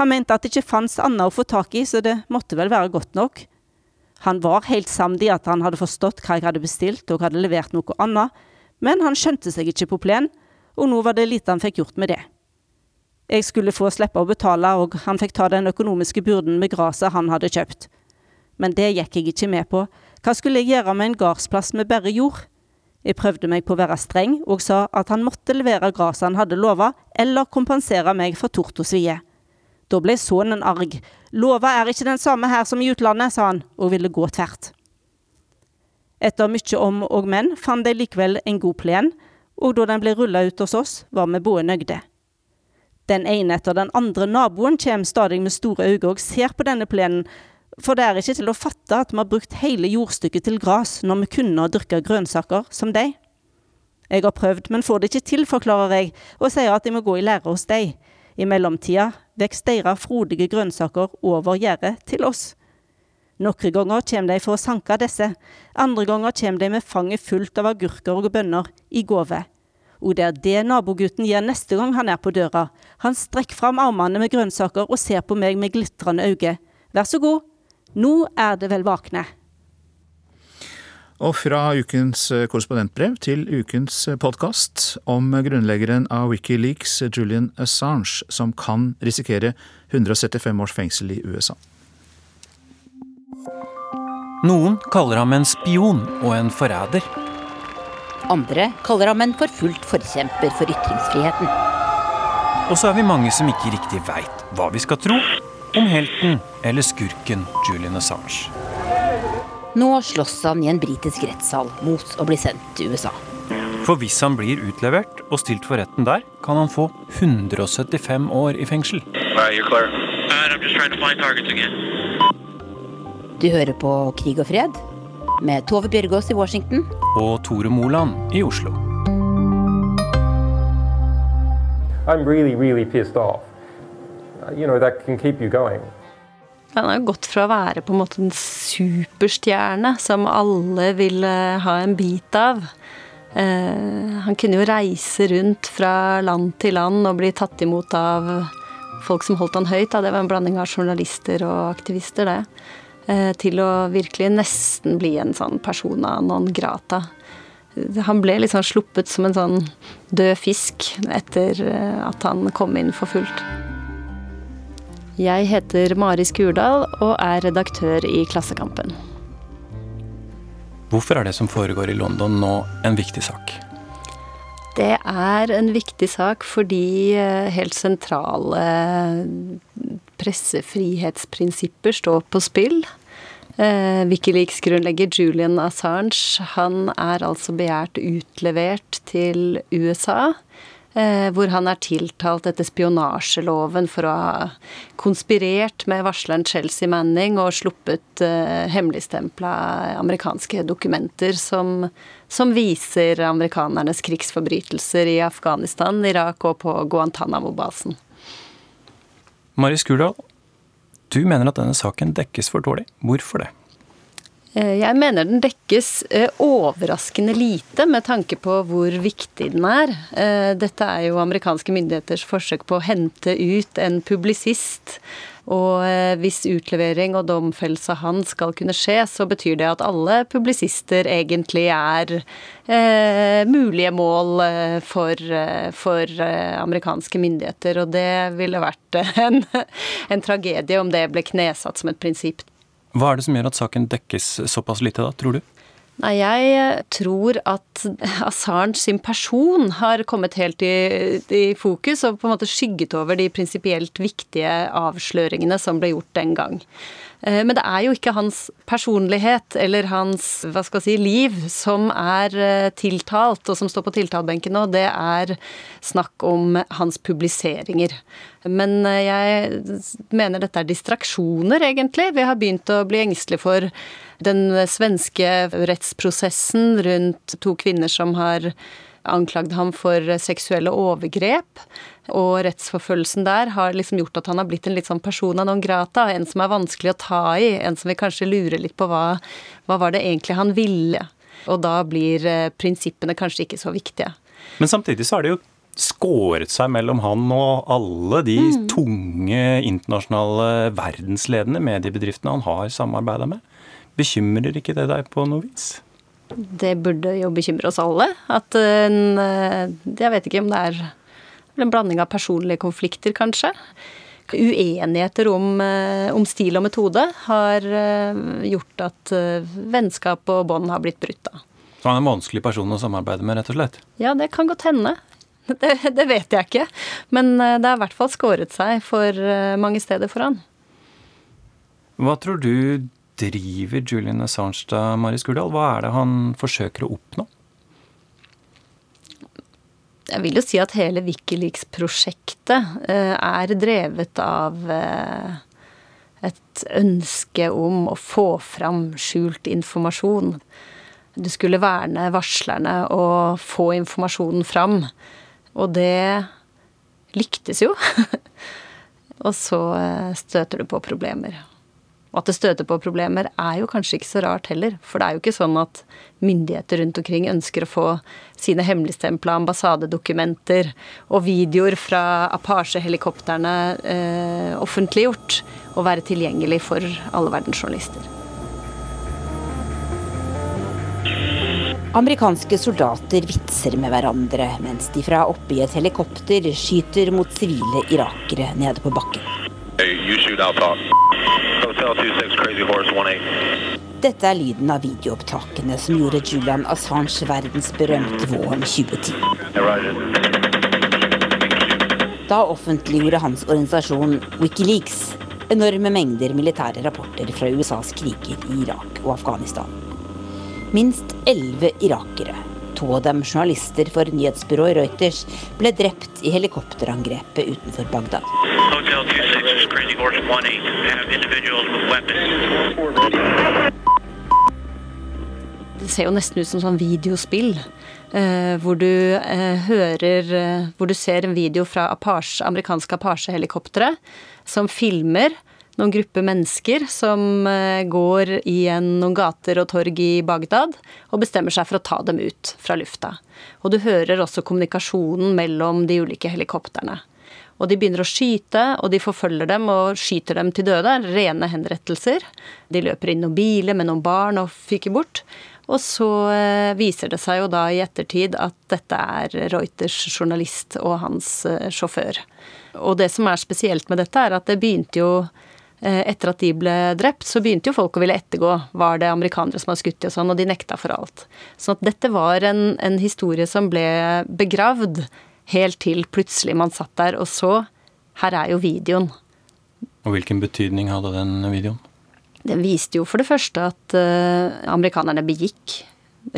Han mente at det ikke fantes annet å få tak i, så det måtte vel være godt nok. Han var helt samd i at han hadde forstått hva jeg hadde bestilt og hadde levert noe annet, men han skjønte seg ikke på plen, og nå var det lite han fikk gjort med det. Jeg skulle få slippe å betale, og han fikk ta den økonomiske byrden med gresset han hadde kjøpt. Men det gikk jeg ikke med på, hva skulle jeg gjøre med en gardsplass med bare jord? Jeg prøvde meg på å være streng, og sa at han måtte levere gresset han hadde lova, eller kompensere meg for tort og svie. Da ble sønnen arg. Lova er ikke den samme her som i utlandet, sa han, og ville gå tvert. Etter mye om og men fant de likevel en god plen, og da den ble rulla ut hos oss, var vi både nøgde. Den ene etter den andre naboen kommer stadig med store øyne og ser på denne plenen, for det er ikke til å fatte at vi har brukt hele jordstykket til gras når vi kunne ha dyrka grønnsaker som de. Jeg har prøvd, men får det ikke til, forklarer jeg, og sier at jeg må gå i lære hos de. I mellomtida vokser deres frodige grønnsaker over gjerdet til oss. Noen ganger kommer de for å sanke disse, andre ganger kommer de med fanget fullt av agurker og bønner i gave. Og det er det nabogutten gjør neste gang han er på døra. Han strekker fram armene med grønnsaker og ser på meg med glitrende øyne. Vær så god, nå er det vel vakne. Og fra ukens eh, korrespondentbrev til ukens eh, podkast om grunnleggeren av Wikileaks, Julian Assange, som kan risikere 175 års fengsel i USA. Noen kaller ham en spion og en forræder. Andre kaller ham en forfulgt forkjemper for ytringsfriheten. Og så er vi mange som ikke riktig veit hva vi skal tro om helten eller skurken Julian Assange. Nå slåss han i en britisk rettssal mot å bli sendt til USA. For hvis han blir utlevert og stilt for retten der, kan han få 175 år i fengsel. Du hører på Krig og fred med Tove Bjørgaas i Washington. Og Tore Moland i Oslo. I'm really, really pissed off. Uh, you know, that can keep you going. Han har gått fra å være på en måte en superstjerne som alle ville ha en bit av. Eh, han kunne jo reise rundt fra land til land og bli tatt imot av folk som holdt han høyt. Da. Det var en blanding av journalister og aktivister, det. Eh, til å virkelig nesten bli en sånn persona non grata. Han ble liksom sluppet som en sånn død fisk etter eh, at han kom inn for fullt. Jeg heter Mari Skurdal og er redaktør i Klassekampen. Hvorfor er det som foregår i London nå en viktig sak? Det er en viktig sak fordi eh, helt sentrale pressefrihetsprinsipper står på spill. Eh, Wikileaks-grunnlegger Julian Assange han er altså begjært utlevert til USA. Eh, hvor han er tiltalt etter spionasjeloven for å ha konspirert med varsleren Chelsea Manning og sluppet uh, hemmeligstempla amerikanske dokumenter som, som, viser amerikanernes krigsforbrytelser i Afghanistan, Irak og på Guantánamo-basen. Mari Skurdal, du mener at denne saken dekkes for dårlig. Hvorfor det? Eh, jeg mener den dekkes eh, overraskende lite med tanke på hvor viktig den er. Eh, dette er jo amerikanske myndigheters forsøk på å hente ut en publisist. Og hvis utlevering og domfellelse av han skal kunne skje, så betyr det at alle publisister egentlig er eh, mulige mål for, for, amerikanske myndigheter. Og det ville vært en, (laughs) en tragedie om det ble knesatt som et prinsipp. Hva er det som gjør at saken dekkes såpass lite, da, tror du? Nei, jeg eh, tror at (laughs) Assange sin person har kommet helt i, i, fokus og på en måte skygget over de prinsipielt viktige avsløringene som ble gjort den gang. Eh, men det er jo ikke hans personlighet eller hans hva skal jeg si, liv som er eh, tiltalt, og som står på tiltalebenken nå. Det er snakk om hans publiseringer. Men eh, jeg mener dette er distraksjoner, egentlig. Vi har begynt å bli engstelige for den svenske rettsprosessen rundt to kvinner som har anklagd ham for seksuelle overgrep. Og rettsforfølgelsen der har liksom gjort at han har blitt en litt sånn persona non grata. En som er vanskelig å ta i. En som vi kanskje lurer litt på hva, hva var det egentlig han ville. Og da blir eh, prinsippene kanskje ikke så viktige. Men samtidig så har det jo skåret seg mellom han og alle de mm. tunge internasjonale verdensledende mediebedriftene han har samarbeida med. Bekymrer ikke det deg på noe vis? Det burde jo bekymre oss alle. At en eh, Jeg vet ikke om det er en blanding av personlige konflikter, kanskje. Uenigheter om, eh, om stil og metode har eh, gjort at eh, vennskap og bånd har blitt brutt. da. Så han er en vanskelig person å samarbeide med, rett og slett? Ja, det kan godt hende. (laughs) Det, det vet jeg ikke. Men det har i hvert fall skåret seg for mange steder for han. Hva tror du driver Julian Assange da, Mari Skurdal? Hva er det han forsøker å oppnå? Jeg vil jo si at hele Wikileaks-prosjektet eh, er drevet av eh, et ønske om å få fram skjult informasjon. Du skulle verne varslerne og få informasjonen fram. Og det lyktes jo. (laughs) og så eh, støter du på problemer. Og at det støter på problemer er jo kanskje ikke så rart heller. For det er jo ikke sånn at myndigheter rundt omkring ønsker å få sine hemmeligstempla ambassadedokumenter og videoer fra Apache-helikoptrene eh, offentliggjort og være tilgjengelig for alle verdens journalister. Amerikanske soldater vitser med hverandre mens de fra oppe i et helikopter skyter mot sivile irakere nede på bakken. Hey, dette er lyden av videoopptakene som gjorde Julian Assange verdensberømt våren 2010. Da offentliggjorde hans organisasjon Wikileaks enorme mengder militære rapporter fra USAs kriger i Irak og Afghanistan. Minst elleve irakere, to av dem journalister for nyhetsbyrået Reuters, ble drept i helikopterangrepet utenfor Bagdad. Hotel 26 Crazy Horse 18 have individuals with weapons. Det ser jo nesten ut som sånn videospill. Uh, hvor du uh, hører uh, Hvor du ser en video fra Apache, amerikanske Apache-helikoptre som filmer noen gruppe mennesker som eh, går i en, noen gater og torg i Bagdad og bestemmer seg for å ta dem ut fra lufta. Og du hører også kommunikasjonen mellom de ulike helikoptrene. Og de begynner å skyte, og de forfølger dem og skyter dem til døde. Rene henrettelser. De løper inn noen biler med noen barn og fyker bort. Og så eh, viser det seg jo da i ettertid at dette er Reuters journalist og hans eh, sjåfør. Og det som er spesielt med dette, er at det begynte jo etter at de ble drept, så begynte jo folk å ville ettergå. Var det amerikanere som hadde skutt de og sånn, og de nekta for alt. Så at dette var en, en historie som ble begravd helt til plutselig man satt der og så. Her er jo videoen. Og hvilken betydning hadde den videoen? Den viste jo for det første at uh, amerikanerne begikk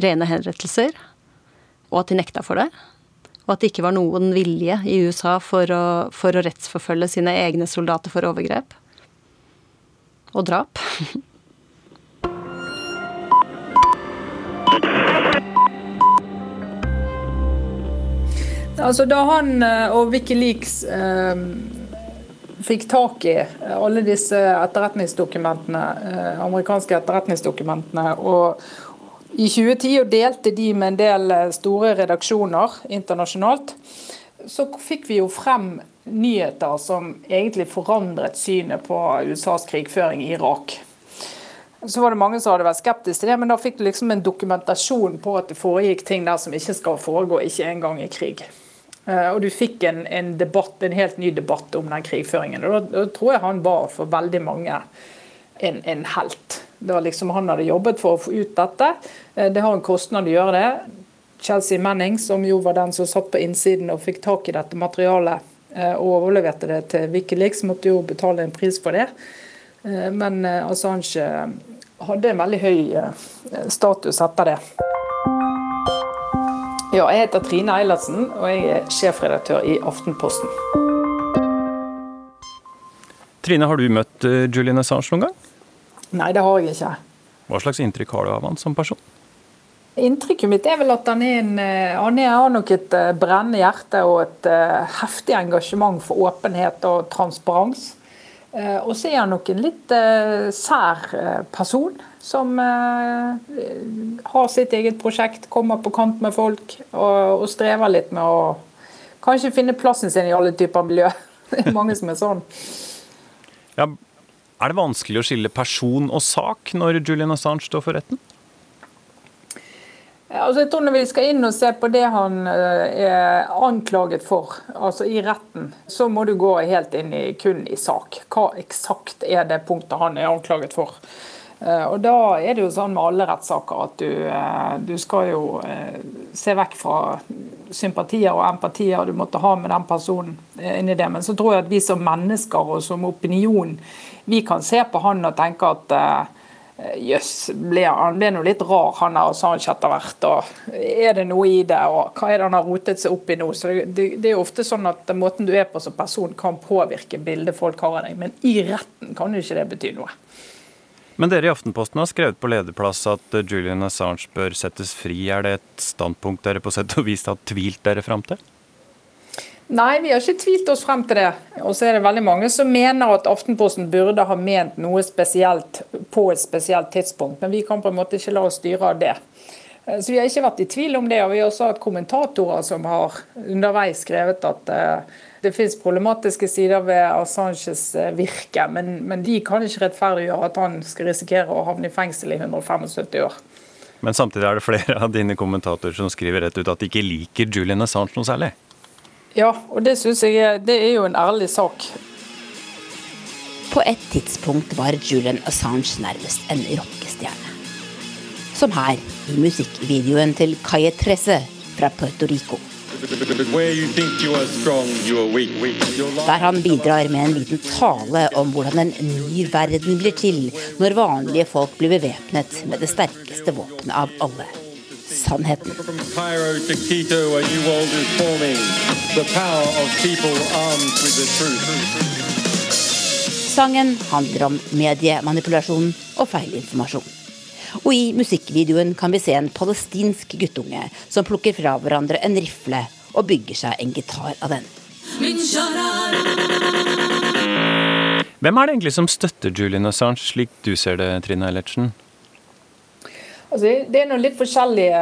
rene henrettelser, og at de nekta for det. Og at det ikke var noen vilje i USA for å, for å rettsforfølge sine egne soldater for overgrep. Og drap. Altså, da han eh, og Wikileaks eh, fikk tak i alle disse etterretningsdokumentene, eh, amerikanske etterretningsdokumentene, og i 2010 og delte de med en del eh, store redaksjoner internasjonalt, så fikk vi jo frem nyheter som egentlig forandret synet på USAs krigføring i Irak. Så var det mange som hadde vært skeptiske til det, men da fikk du liksom en dokumentasjon på at det foregikk ting der som ikke skal foregå, ikke engang i krig. Eh, og du fikk en, en, debatt, en helt ny debatt om den krigføringen. Og da, da tror jeg han var for veldig mange en, en helt. Det var liksom Han hadde jobbet for å få ut dette. Eh, det har en kostnad å gjøre det. Chelsea Manning, som jo var den som satt på innsiden og fikk tak i dette materialet og overleverte det til Wikileaks, måtte jo betale en pris for det. Men Assange hadde en veldig høy status etter det. Ja, jeg heter Trine Eilertsen, og jeg er sjefredaktør i Aftenposten. Trine, har du møtt eh, Julian Assange noen gang? Nei, det har jeg ikke. Hva slags inntrykk har du av han som person? Inntrykket mitt er vel at han er en, han er, har nok et eh, brennende hjerte og et heftig engasjement for åpenhet og transparens. Og så er han nok en litt sær person som eh, har sitt eget prosjekt, kommer på kant med folk og, og, strever litt med å kanskje finne plassen sin i alle typer miljø. (laughs) Det er mange som er sånn. Ja, er det vanskelig å skille person og sak når Julian Assange står for retten? Altså jeg tror Når vi skal inn og se på det han eh, er anklaget for, altså i retten, så må du gå helt inn i kun i sak. Hva eksakt er det punktet han er anklaget for? Eh, og Da er det jo sånn med alle rettssaker at du, eh, du, skal jo se vekk fra sympatier og empatier du måtte ha med den personen inni det. Men så tror jeg at vi som mennesker og som opinion, vi kan se på han og tenke at jøss, ble han ble noe litt rar han er Assange etter hvert. og Er det noe i det, og hva er det han har rotet seg opp i nå? så det, det, det er jo ofte sånn at Måten du er på som person kan påvirke bildet folk har av deg, men i retten kan jo ikke det bety noe. Men dere i Aftenposten har skrevet på lederplass at eh, Julian Assange bør settes fri. Er det et standpunkt dere på sett og vis har tvilt dere fram til? Nei, vi har ikke tvilt oss frem til det. Og så er det veldig mange som mener at Aftenposten burde ha ment noe spesielt på et spesielt tidspunkt. Men vi kan på en måte ikke la oss styre av det. Eh, så vi har ikke vært i tvil om det. Og vi har også hatt kommentatorer som har underveis skrevet at uh, det finnes problematiske sider ved Assanges eh, virke, men, men de kan ikke rettferdiggjøre at han skal risikere å havne i fengsel i 175 år. Men samtidig er det flere av dine kommentatorer som skriver rett ut at de ikke liker Julian Assange noe særlig? Ja, og det syns jeg det er jo en ærlig sak. På et tidspunkt var Julian Assange nærmest en rockestjerne. Som her, i musikkvideoen til Calle Tresse fra Puerto Rico. Der han bidrar med en liten tale om hvordan en ny verden blir til når vanlige folk blir bevæpnet med det sterkeste våpenet av alle sannheten. Sangen handler om mediemanipulasjon og feilinformasjon. Og i musikkvideoen kan vi se en palestinsk guttunge som plukker fra hverandre en rifle og bygger seg en gitar av den. Hvem er det egentlig som støtter Julian Assange, slik du ser det, Trine Eilertsen? Altså, det er litt forskjellige,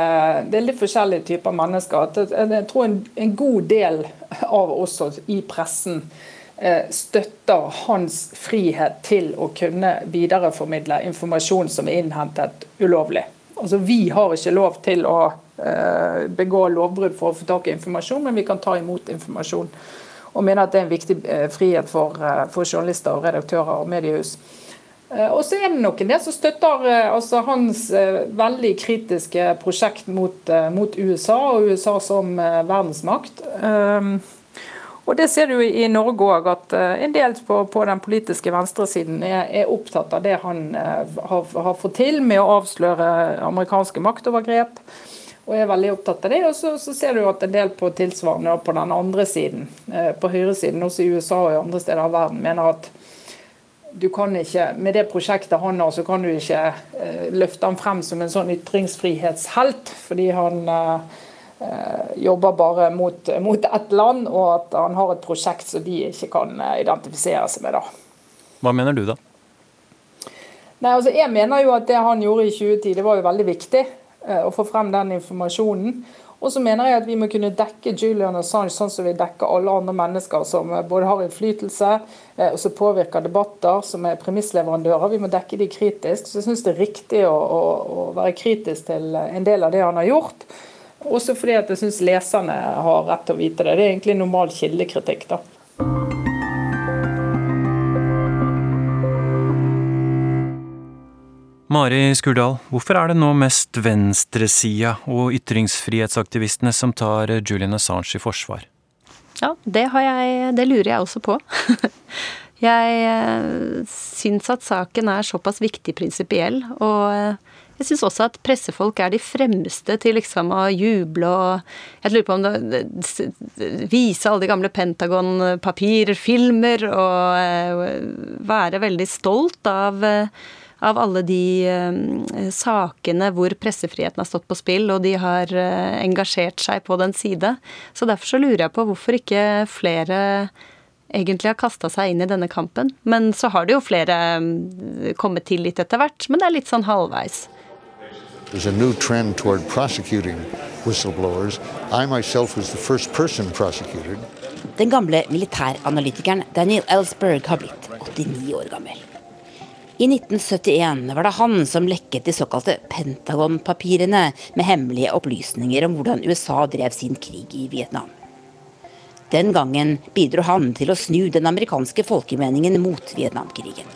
det er litt forskjellige typer mennesker. Jeg tror en, en god del av oss i pressen Eh, støtter hans frihet til å kunne videreformidle informasjon som er innhentet ulovlig. Altså, vi har ikke lov til å eh, begå lovbrudd for å få tak i informasjon, men vi kan ta imot informasjon. og mener at det er en viktig frihet for, for journalister, og redaktører og mediehus. Og så er det noen der som støtter altså, hans veldig kritiske prosjekt mot, mot USA og USA som verdensmakt. Og Det ser du i Norge òg, at eh, en del på, på den politiske venstresiden er, er, opptatt av det han har, har, fått til med å avsløre amerikanske maktovergrep. Og er veldig opptatt av det. Og så, så ser du at en del på tilsvarende på den andre siden, på høyresiden, også i USA og i andre steder av verden, mener at du kan ikke, med det prosjektet han har, så kan du ikke uh, løfte han frem som en sånn ytringsfrihetshelt. fordi han Eh, jobber bare mot, mot ett land, og at han har et prosjekt som de ikke kan eh, identifisere seg med. da. Hva mener du, da? Nei, altså Jeg mener jo at det han gjorde i 2010, det var jo veldig viktig eh, å få frem den informasjonen. Og så mener jeg at vi må kunne dekke Julian Assange sånn som vi dekker alle andre mennesker som både har innflytelse og som påvirker debatter, som er premissleverandører. Vi må dekke de kritisk. Så jeg syns det er riktig å, å, å være kritisk til en del av det han har gjort. Også fordi at jeg syns leserne har rett til å vite det. Det er egentlig normal kildekritikk. da. Mari Skurdal, hvorfor er det nå mest venstresida og ytringsfrihetsaktivistene som tar Julian Assange i forsvar? Ja, det, jeg, det lurer jeg også på. (laughs) jeg eh, syns at saken er såpass viktig prinsipiell, og eh, jeg syns også at pressefolk er de fremste til liksom å juble og Jeg lurer på om det Vise alle de gamle Pentagon-papirer, filmer, og eh, være veldig stolt av av alle de uh, sakene hvor pressefriheten har stått på spill, og de har uh, engasjert seg på den side. Så derfor så lurer jeg på hvorfor ikke flere egentlig har kasta seg inn i denne kampen. Men så har det jo flere um, kommet til litt etter hvert, men det er litt sånn halvveis. There's a new trend toward prosecuting whistleblowers. I myself was the first person prosecuted. Den gamle militæranalytikeren Daniel Ellsberg har blitt 89 år gammel. I 1971 var det han som lekket de såkalte Pentagon-papirene med hemmelige opplysninger om hvordan USA drev sin krig i Vietnam. Den gangen bidro han til å snu den amerikanske folkemeningen mot Vietnamkrigen.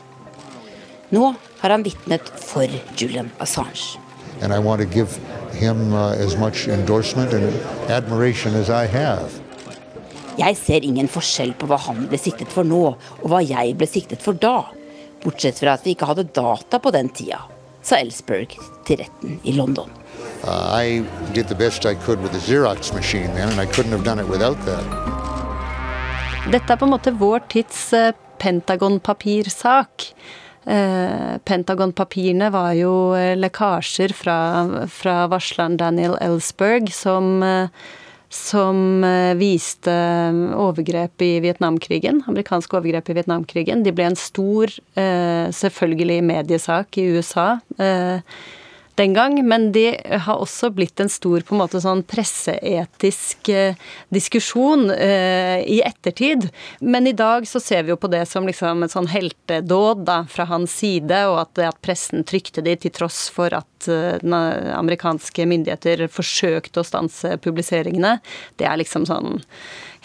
Nå har han vitnet for Julian Assange and I want to give him uh, as much endorsement and admiration as I have. Jeg ser ingen forskjell på hva han ble siktet for nå, og hva jeg ble siktet for da. Bortsett fra at vi ikke hadde data på den tida, sa Ellsberg til retten i London. Uh, I did the best I could Xerox machine then, and I couldn't have done it without that. Dette er på en måte vår tids uh, Pentagon-papirsak. Eh, Pentagon-papirene var jo eh, lekkasjer fra, fra varsleren Daniel Ellsberg, som, eh, som viste overgrep i Vietnamkrigen, amerikanske overgrep i Vietnamkrigen. De ble en stor, selvfølgelig mediesak i USA den gang, men de har også blitt en stor på en måte sånn presseetisk eh, diskusjon eh, i ettertid. Men i dag så ser vi jo på det som liksom et sånn heltedåd da, fra hans side, og at, at pressen trykte de til tross for at eh, amerikanske myndigheter forsøkte å stanse publiseringene. Det er liksom sånn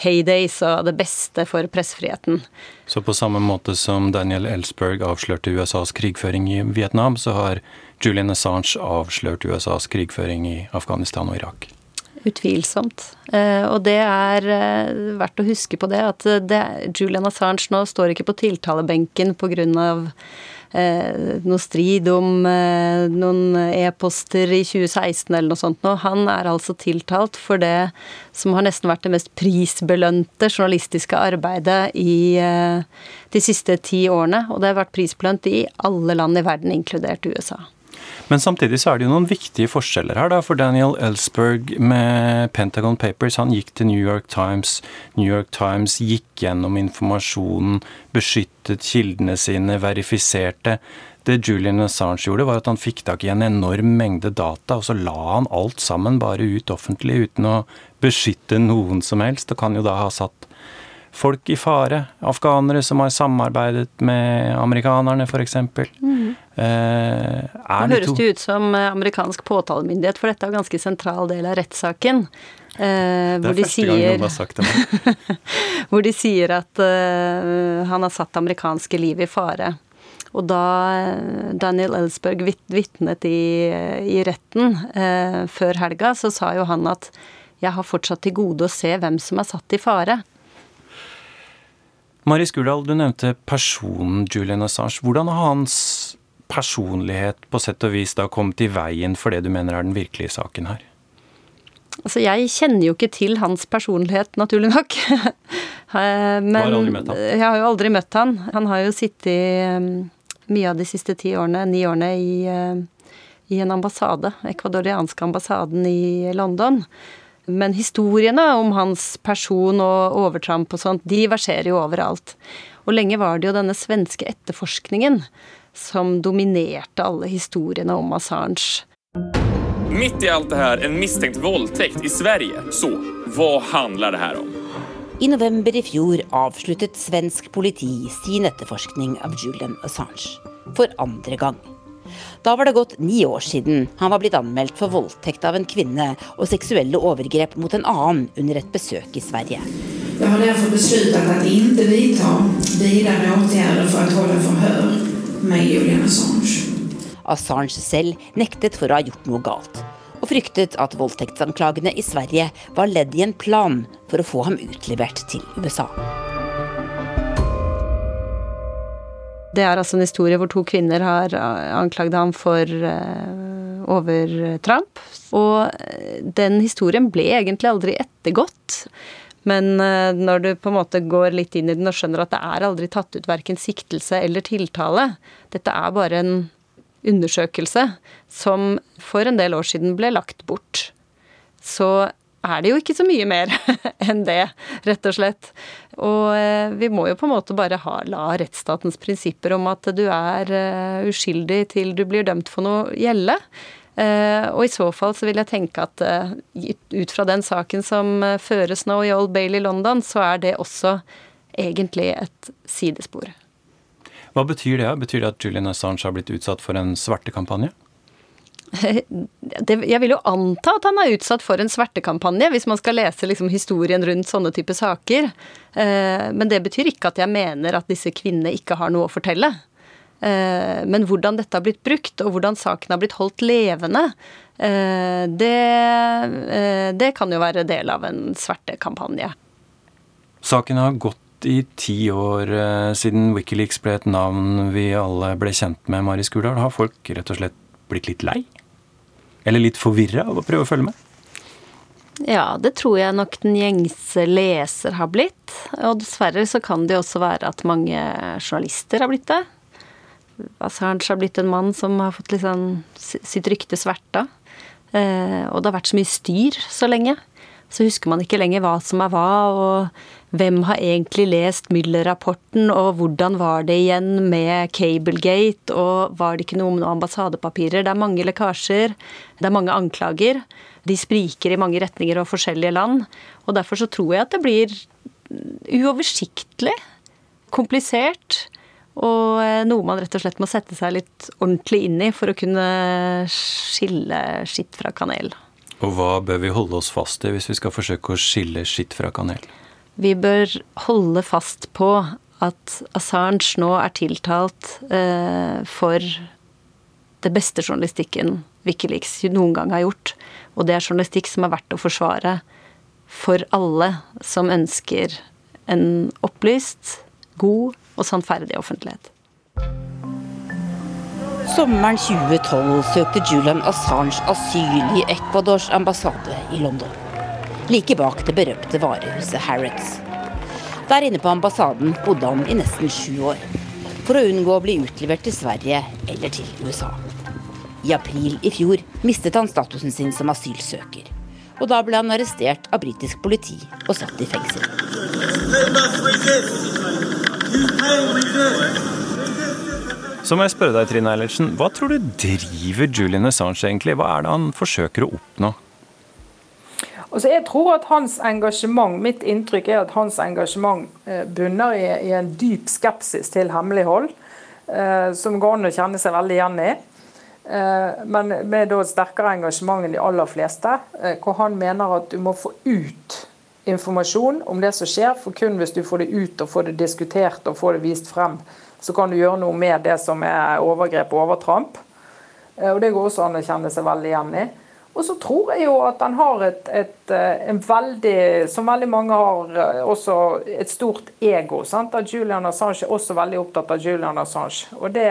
heydays og det beste for pressefriheten. Så på samme måte som Daniel Ellsberg avslørte USAs krigføring i Vietnam, så har Julian Assange avslørt USAs krigføring i Afghanistan og Irak. Utvilsomt. Eh, og det er eh, verdt å huske på det, at det, Julian Assange nå står ikke på tiltalebenken pga. Eh, noe strid om eh, noen e-poster i 2016 eller noe sånt nå. Han er altså tiltalt for det som har nesten vært det mest prisbelønte journalistiske arbeidet i eh, de siste ti årene. Og det har vært prisbelønt i alle land i verden, inkludert USA. Men samtidig så er det jo noen viktige forskjeller her, da. For Daniel Ellsberg med Pentagon Papers, han gikk til New York Times. New York Times gikk gjennom informasjonen, beskyttet kildene sine, verifiserte. Det Julian Assange gjorde, var at han fikk tak i en enorm mengde data, og så la han alt sammen bare ut offentlig uten å beskytte noen som helst, og kan jo da ha satt folk i fare. Afghanere som har samarbeidet med amerikanerne, f.eks. Mm. Eh, Nå høres det ut som amerikansk påtalemyndighet, for dette er en ganske sentral del av rettssaken. Eh, det er første sier, gang noen har sagt det (laughs) hvor de sier at eh, han har satt amerikanske liv i fare. Og da eh, Daniel Ellsberg vitnet i, i retten eh, før helga, så sa jo han at jeg har fortsatt til gode å se hvem som er satt i fare. Mari Skurdal, du nevnte personen Julian Assange. Hvordan har hans personlighet på sett og vis da kommet i veien for det du mener er den virkelige saken her? Altså, jeg kjenner jo ikke til hans personlighet, naturlig nok. (laughs) Men har aldri møtt han. jeg har jo aldri møtt han. Han har jo sittet um, mye av de siste ti årene, ni årene, i, uh, i en ambassade, ekvadorianske ambassaden i London. Men historiene om hans person og overtramp og sånt, de verserer jo overalt. Og lenge var det jo denne svenske etterforskningen som dominerte alle historiene om Assange. Midt i alt det her, en mistenkt voldtekt i Sverige. Så hva handler det her om? I november i fjor avsluttet svensk politi sin etterforskning av Julian Assange. For andre gang. Da var det gått ni år siden han var blitt anmeldt for voldtekt av en kvinne og seksuelle overgrep mot en annen under et besøk i Sverige. Jeg har derfor besluttet at ikke vidta videre åtgjerder for å holde forhør med Julian Assange. Assange selv nektet for å ha gjort noe galt, og fryktet at voldtektsanklagene i Sverige var ledd i en plan for å få ham utlevert til USA. Det er altså en historie hvor to kvinner har anklagd ham for uh, overtramp. Og eh, den historien ble egentlig aldri ettergått. Men uh, når du på en måte går litt inn i den og skjønner at det er aldri tatt ut verken siktelse eller tiltale, dette er bare en undersøkelse som for en del år siden ble lagt bort, så er det jo ikke så mye mer (laughs) enn det, rett og slett. Og eh, vi må jo på en måte bare ha, la rettsstatens prinsipper om at du er uh, uskyldig til du blir dømt for noe, gjelde. Uh, og i så fall så vil jeg tenke at ut fra den saken som føres nå i Old Bailey London, så er det også egentlig et sidespor. Hva betyr det? Betyr det at Julian Assange har blitt utsatt for en svertekampanje? Jeg vil jo anta at han er utsatt for en svertekampanje, hvis man skal lese liksom historien rundt sånne type saker. Eh, men det betyr ikke at jeg mener at disse kvinnene ikke har noe å fortelle. Eh, men hvordan dette har blitt brukt, og hvordan saken har blitt holdt levende, eh, det, det kan jo være del av en svertekampanje. Saken har gått i ti år siden Wikileaks ble et navn vi alle ble kjent med, Mari Skurdal. Har folk rett og slett blitt litt lei? Eller litt forvirra av å prøve å følge med? Ja, det tror jeg nok den gjengse leser har blitt. Og dessverre så kan det jo også være at mange journalister har blitt det. Assange har blitt en mann som har fått liksom sitt rykte sverta. Eh, og det har vært så mye styr så lenge. Så husker man ikke lenger hva som er hva, og hvem har egentlig lest Müller-rapporten, og hvordan var det igjen med Cablegate, og var det ikke noe om ambassadepapirer? Det er mange lekkasjer, det er mange anklager. De spriker i mange retninger og forskjellige land. Og derfor så tror jeg at det blir uoversiktlig, komplisert. Og eh, noe man rett og slett må sette seg litt ordentlig inn i for å kunne skille skitt fra kanel. Og hva bør vi holde oss fast i hvis vi skal forsøke å skille skitt fra kanel? Vi bør holde fast på at Assange nå er tiltalt eh, for det beste journalistikken Wikileaks noen gang har gjort. Og det er journalistikk som er verdt å forsvare for alle som ønsker en opplyst, god og sannferdig offentlighet. Sommeren 2012 søkte Julian Assange asyl i Ecuadors ambassade i London. Like bak det berømte varehuset Harrods. Der inne på ambassaden bodde han i nesten sju år. For å unngå å bli utlevert til Sverige eller til USA. I april i fjor mistet han statusen sin som asylsøker. Og da ble han arrestert av britisk politi og satt i fengsel. Så må jeg spørre deg, Trine Eilertsen, hva tror du driver Julian Assange egentlig? Hva er det han forsøker å oppnå? Altså jeg tror at hans engasjement, Mitt inntrykk er at hans engasjement eh, bunner i, i en dyp skepsis til hemmelighold, eh, som går an å kjenne seg veldig igjen i. eh, men med da sterkere engasjement enn de aller fleste. eh, Hvor han mener at du må få ut informasjon om det som skjer, for kun hvis du får det ut og får det diskutert og får det vist frem, så kan du gjøre noe med det som er overgrep og overtramp. Eh, Og Det går også an å kjenne seg veldig igjen i. Og så tror jeg jo at han har et, et, eh, en veldig, som veldig mange har, eh, også et stort ego. Sant? At Julian Assange er også veldig opptatt av Julian Assange. Og det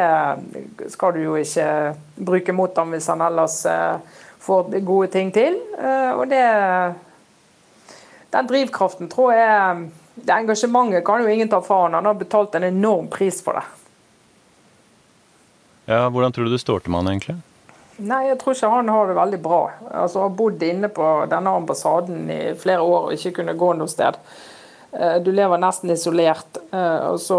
skal du jo ikke bruke mot ham hvis han ellers eh, får gode ting til. Eh, Og det Den drivkraften tror jeg Det engasjementet kan jo ingen ta fra han. Han har betalt en enorm pris for det. Ja, Hvordan tror du det står til med han egentlig? Nei, jeg tror ikke han har det veldig bra. Altså, Har bodd inne på denne ambassaden i flere år og ikke kunne gå noe sted. Eh, Du lever nesten isolert, eh, og så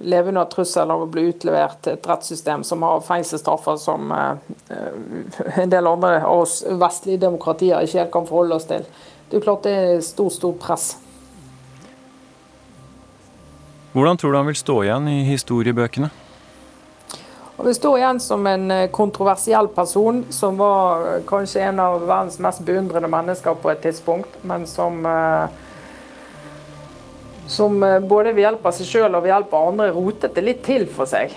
lever lever av trussel av å bli utlevert til et rettssystem som har fengselsstraffer som eh, en del andre av oss vestlige demokratier ikke helt kan forholde oss til. Det er klart det er stort, stort press. Hvordan tror du han vil stå igjen i historiebøkene? Og Vi står igjen som en eh, kontroversiell person, som var eh, kanskje en av verdens mest beundrende mennesker på et tidspunkt, men som eh, som både ved hjelp av seg sjøl og ved hjelp av andre rotet det litt til for seg.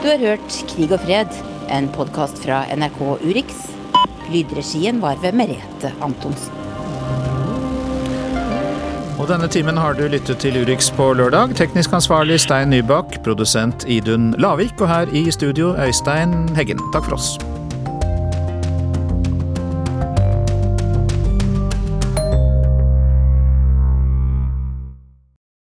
Du har hørt Krig og fred, en podkast fra NRK Urix. Lydregien var ved Merete Antonsen. Og denne timen har du lyttet til Urix på lørdag. Teknisk ansvarlig Stein Nybakk, produsent Idun Lavik, og her i studio Øystein Heggen. Takk for oss.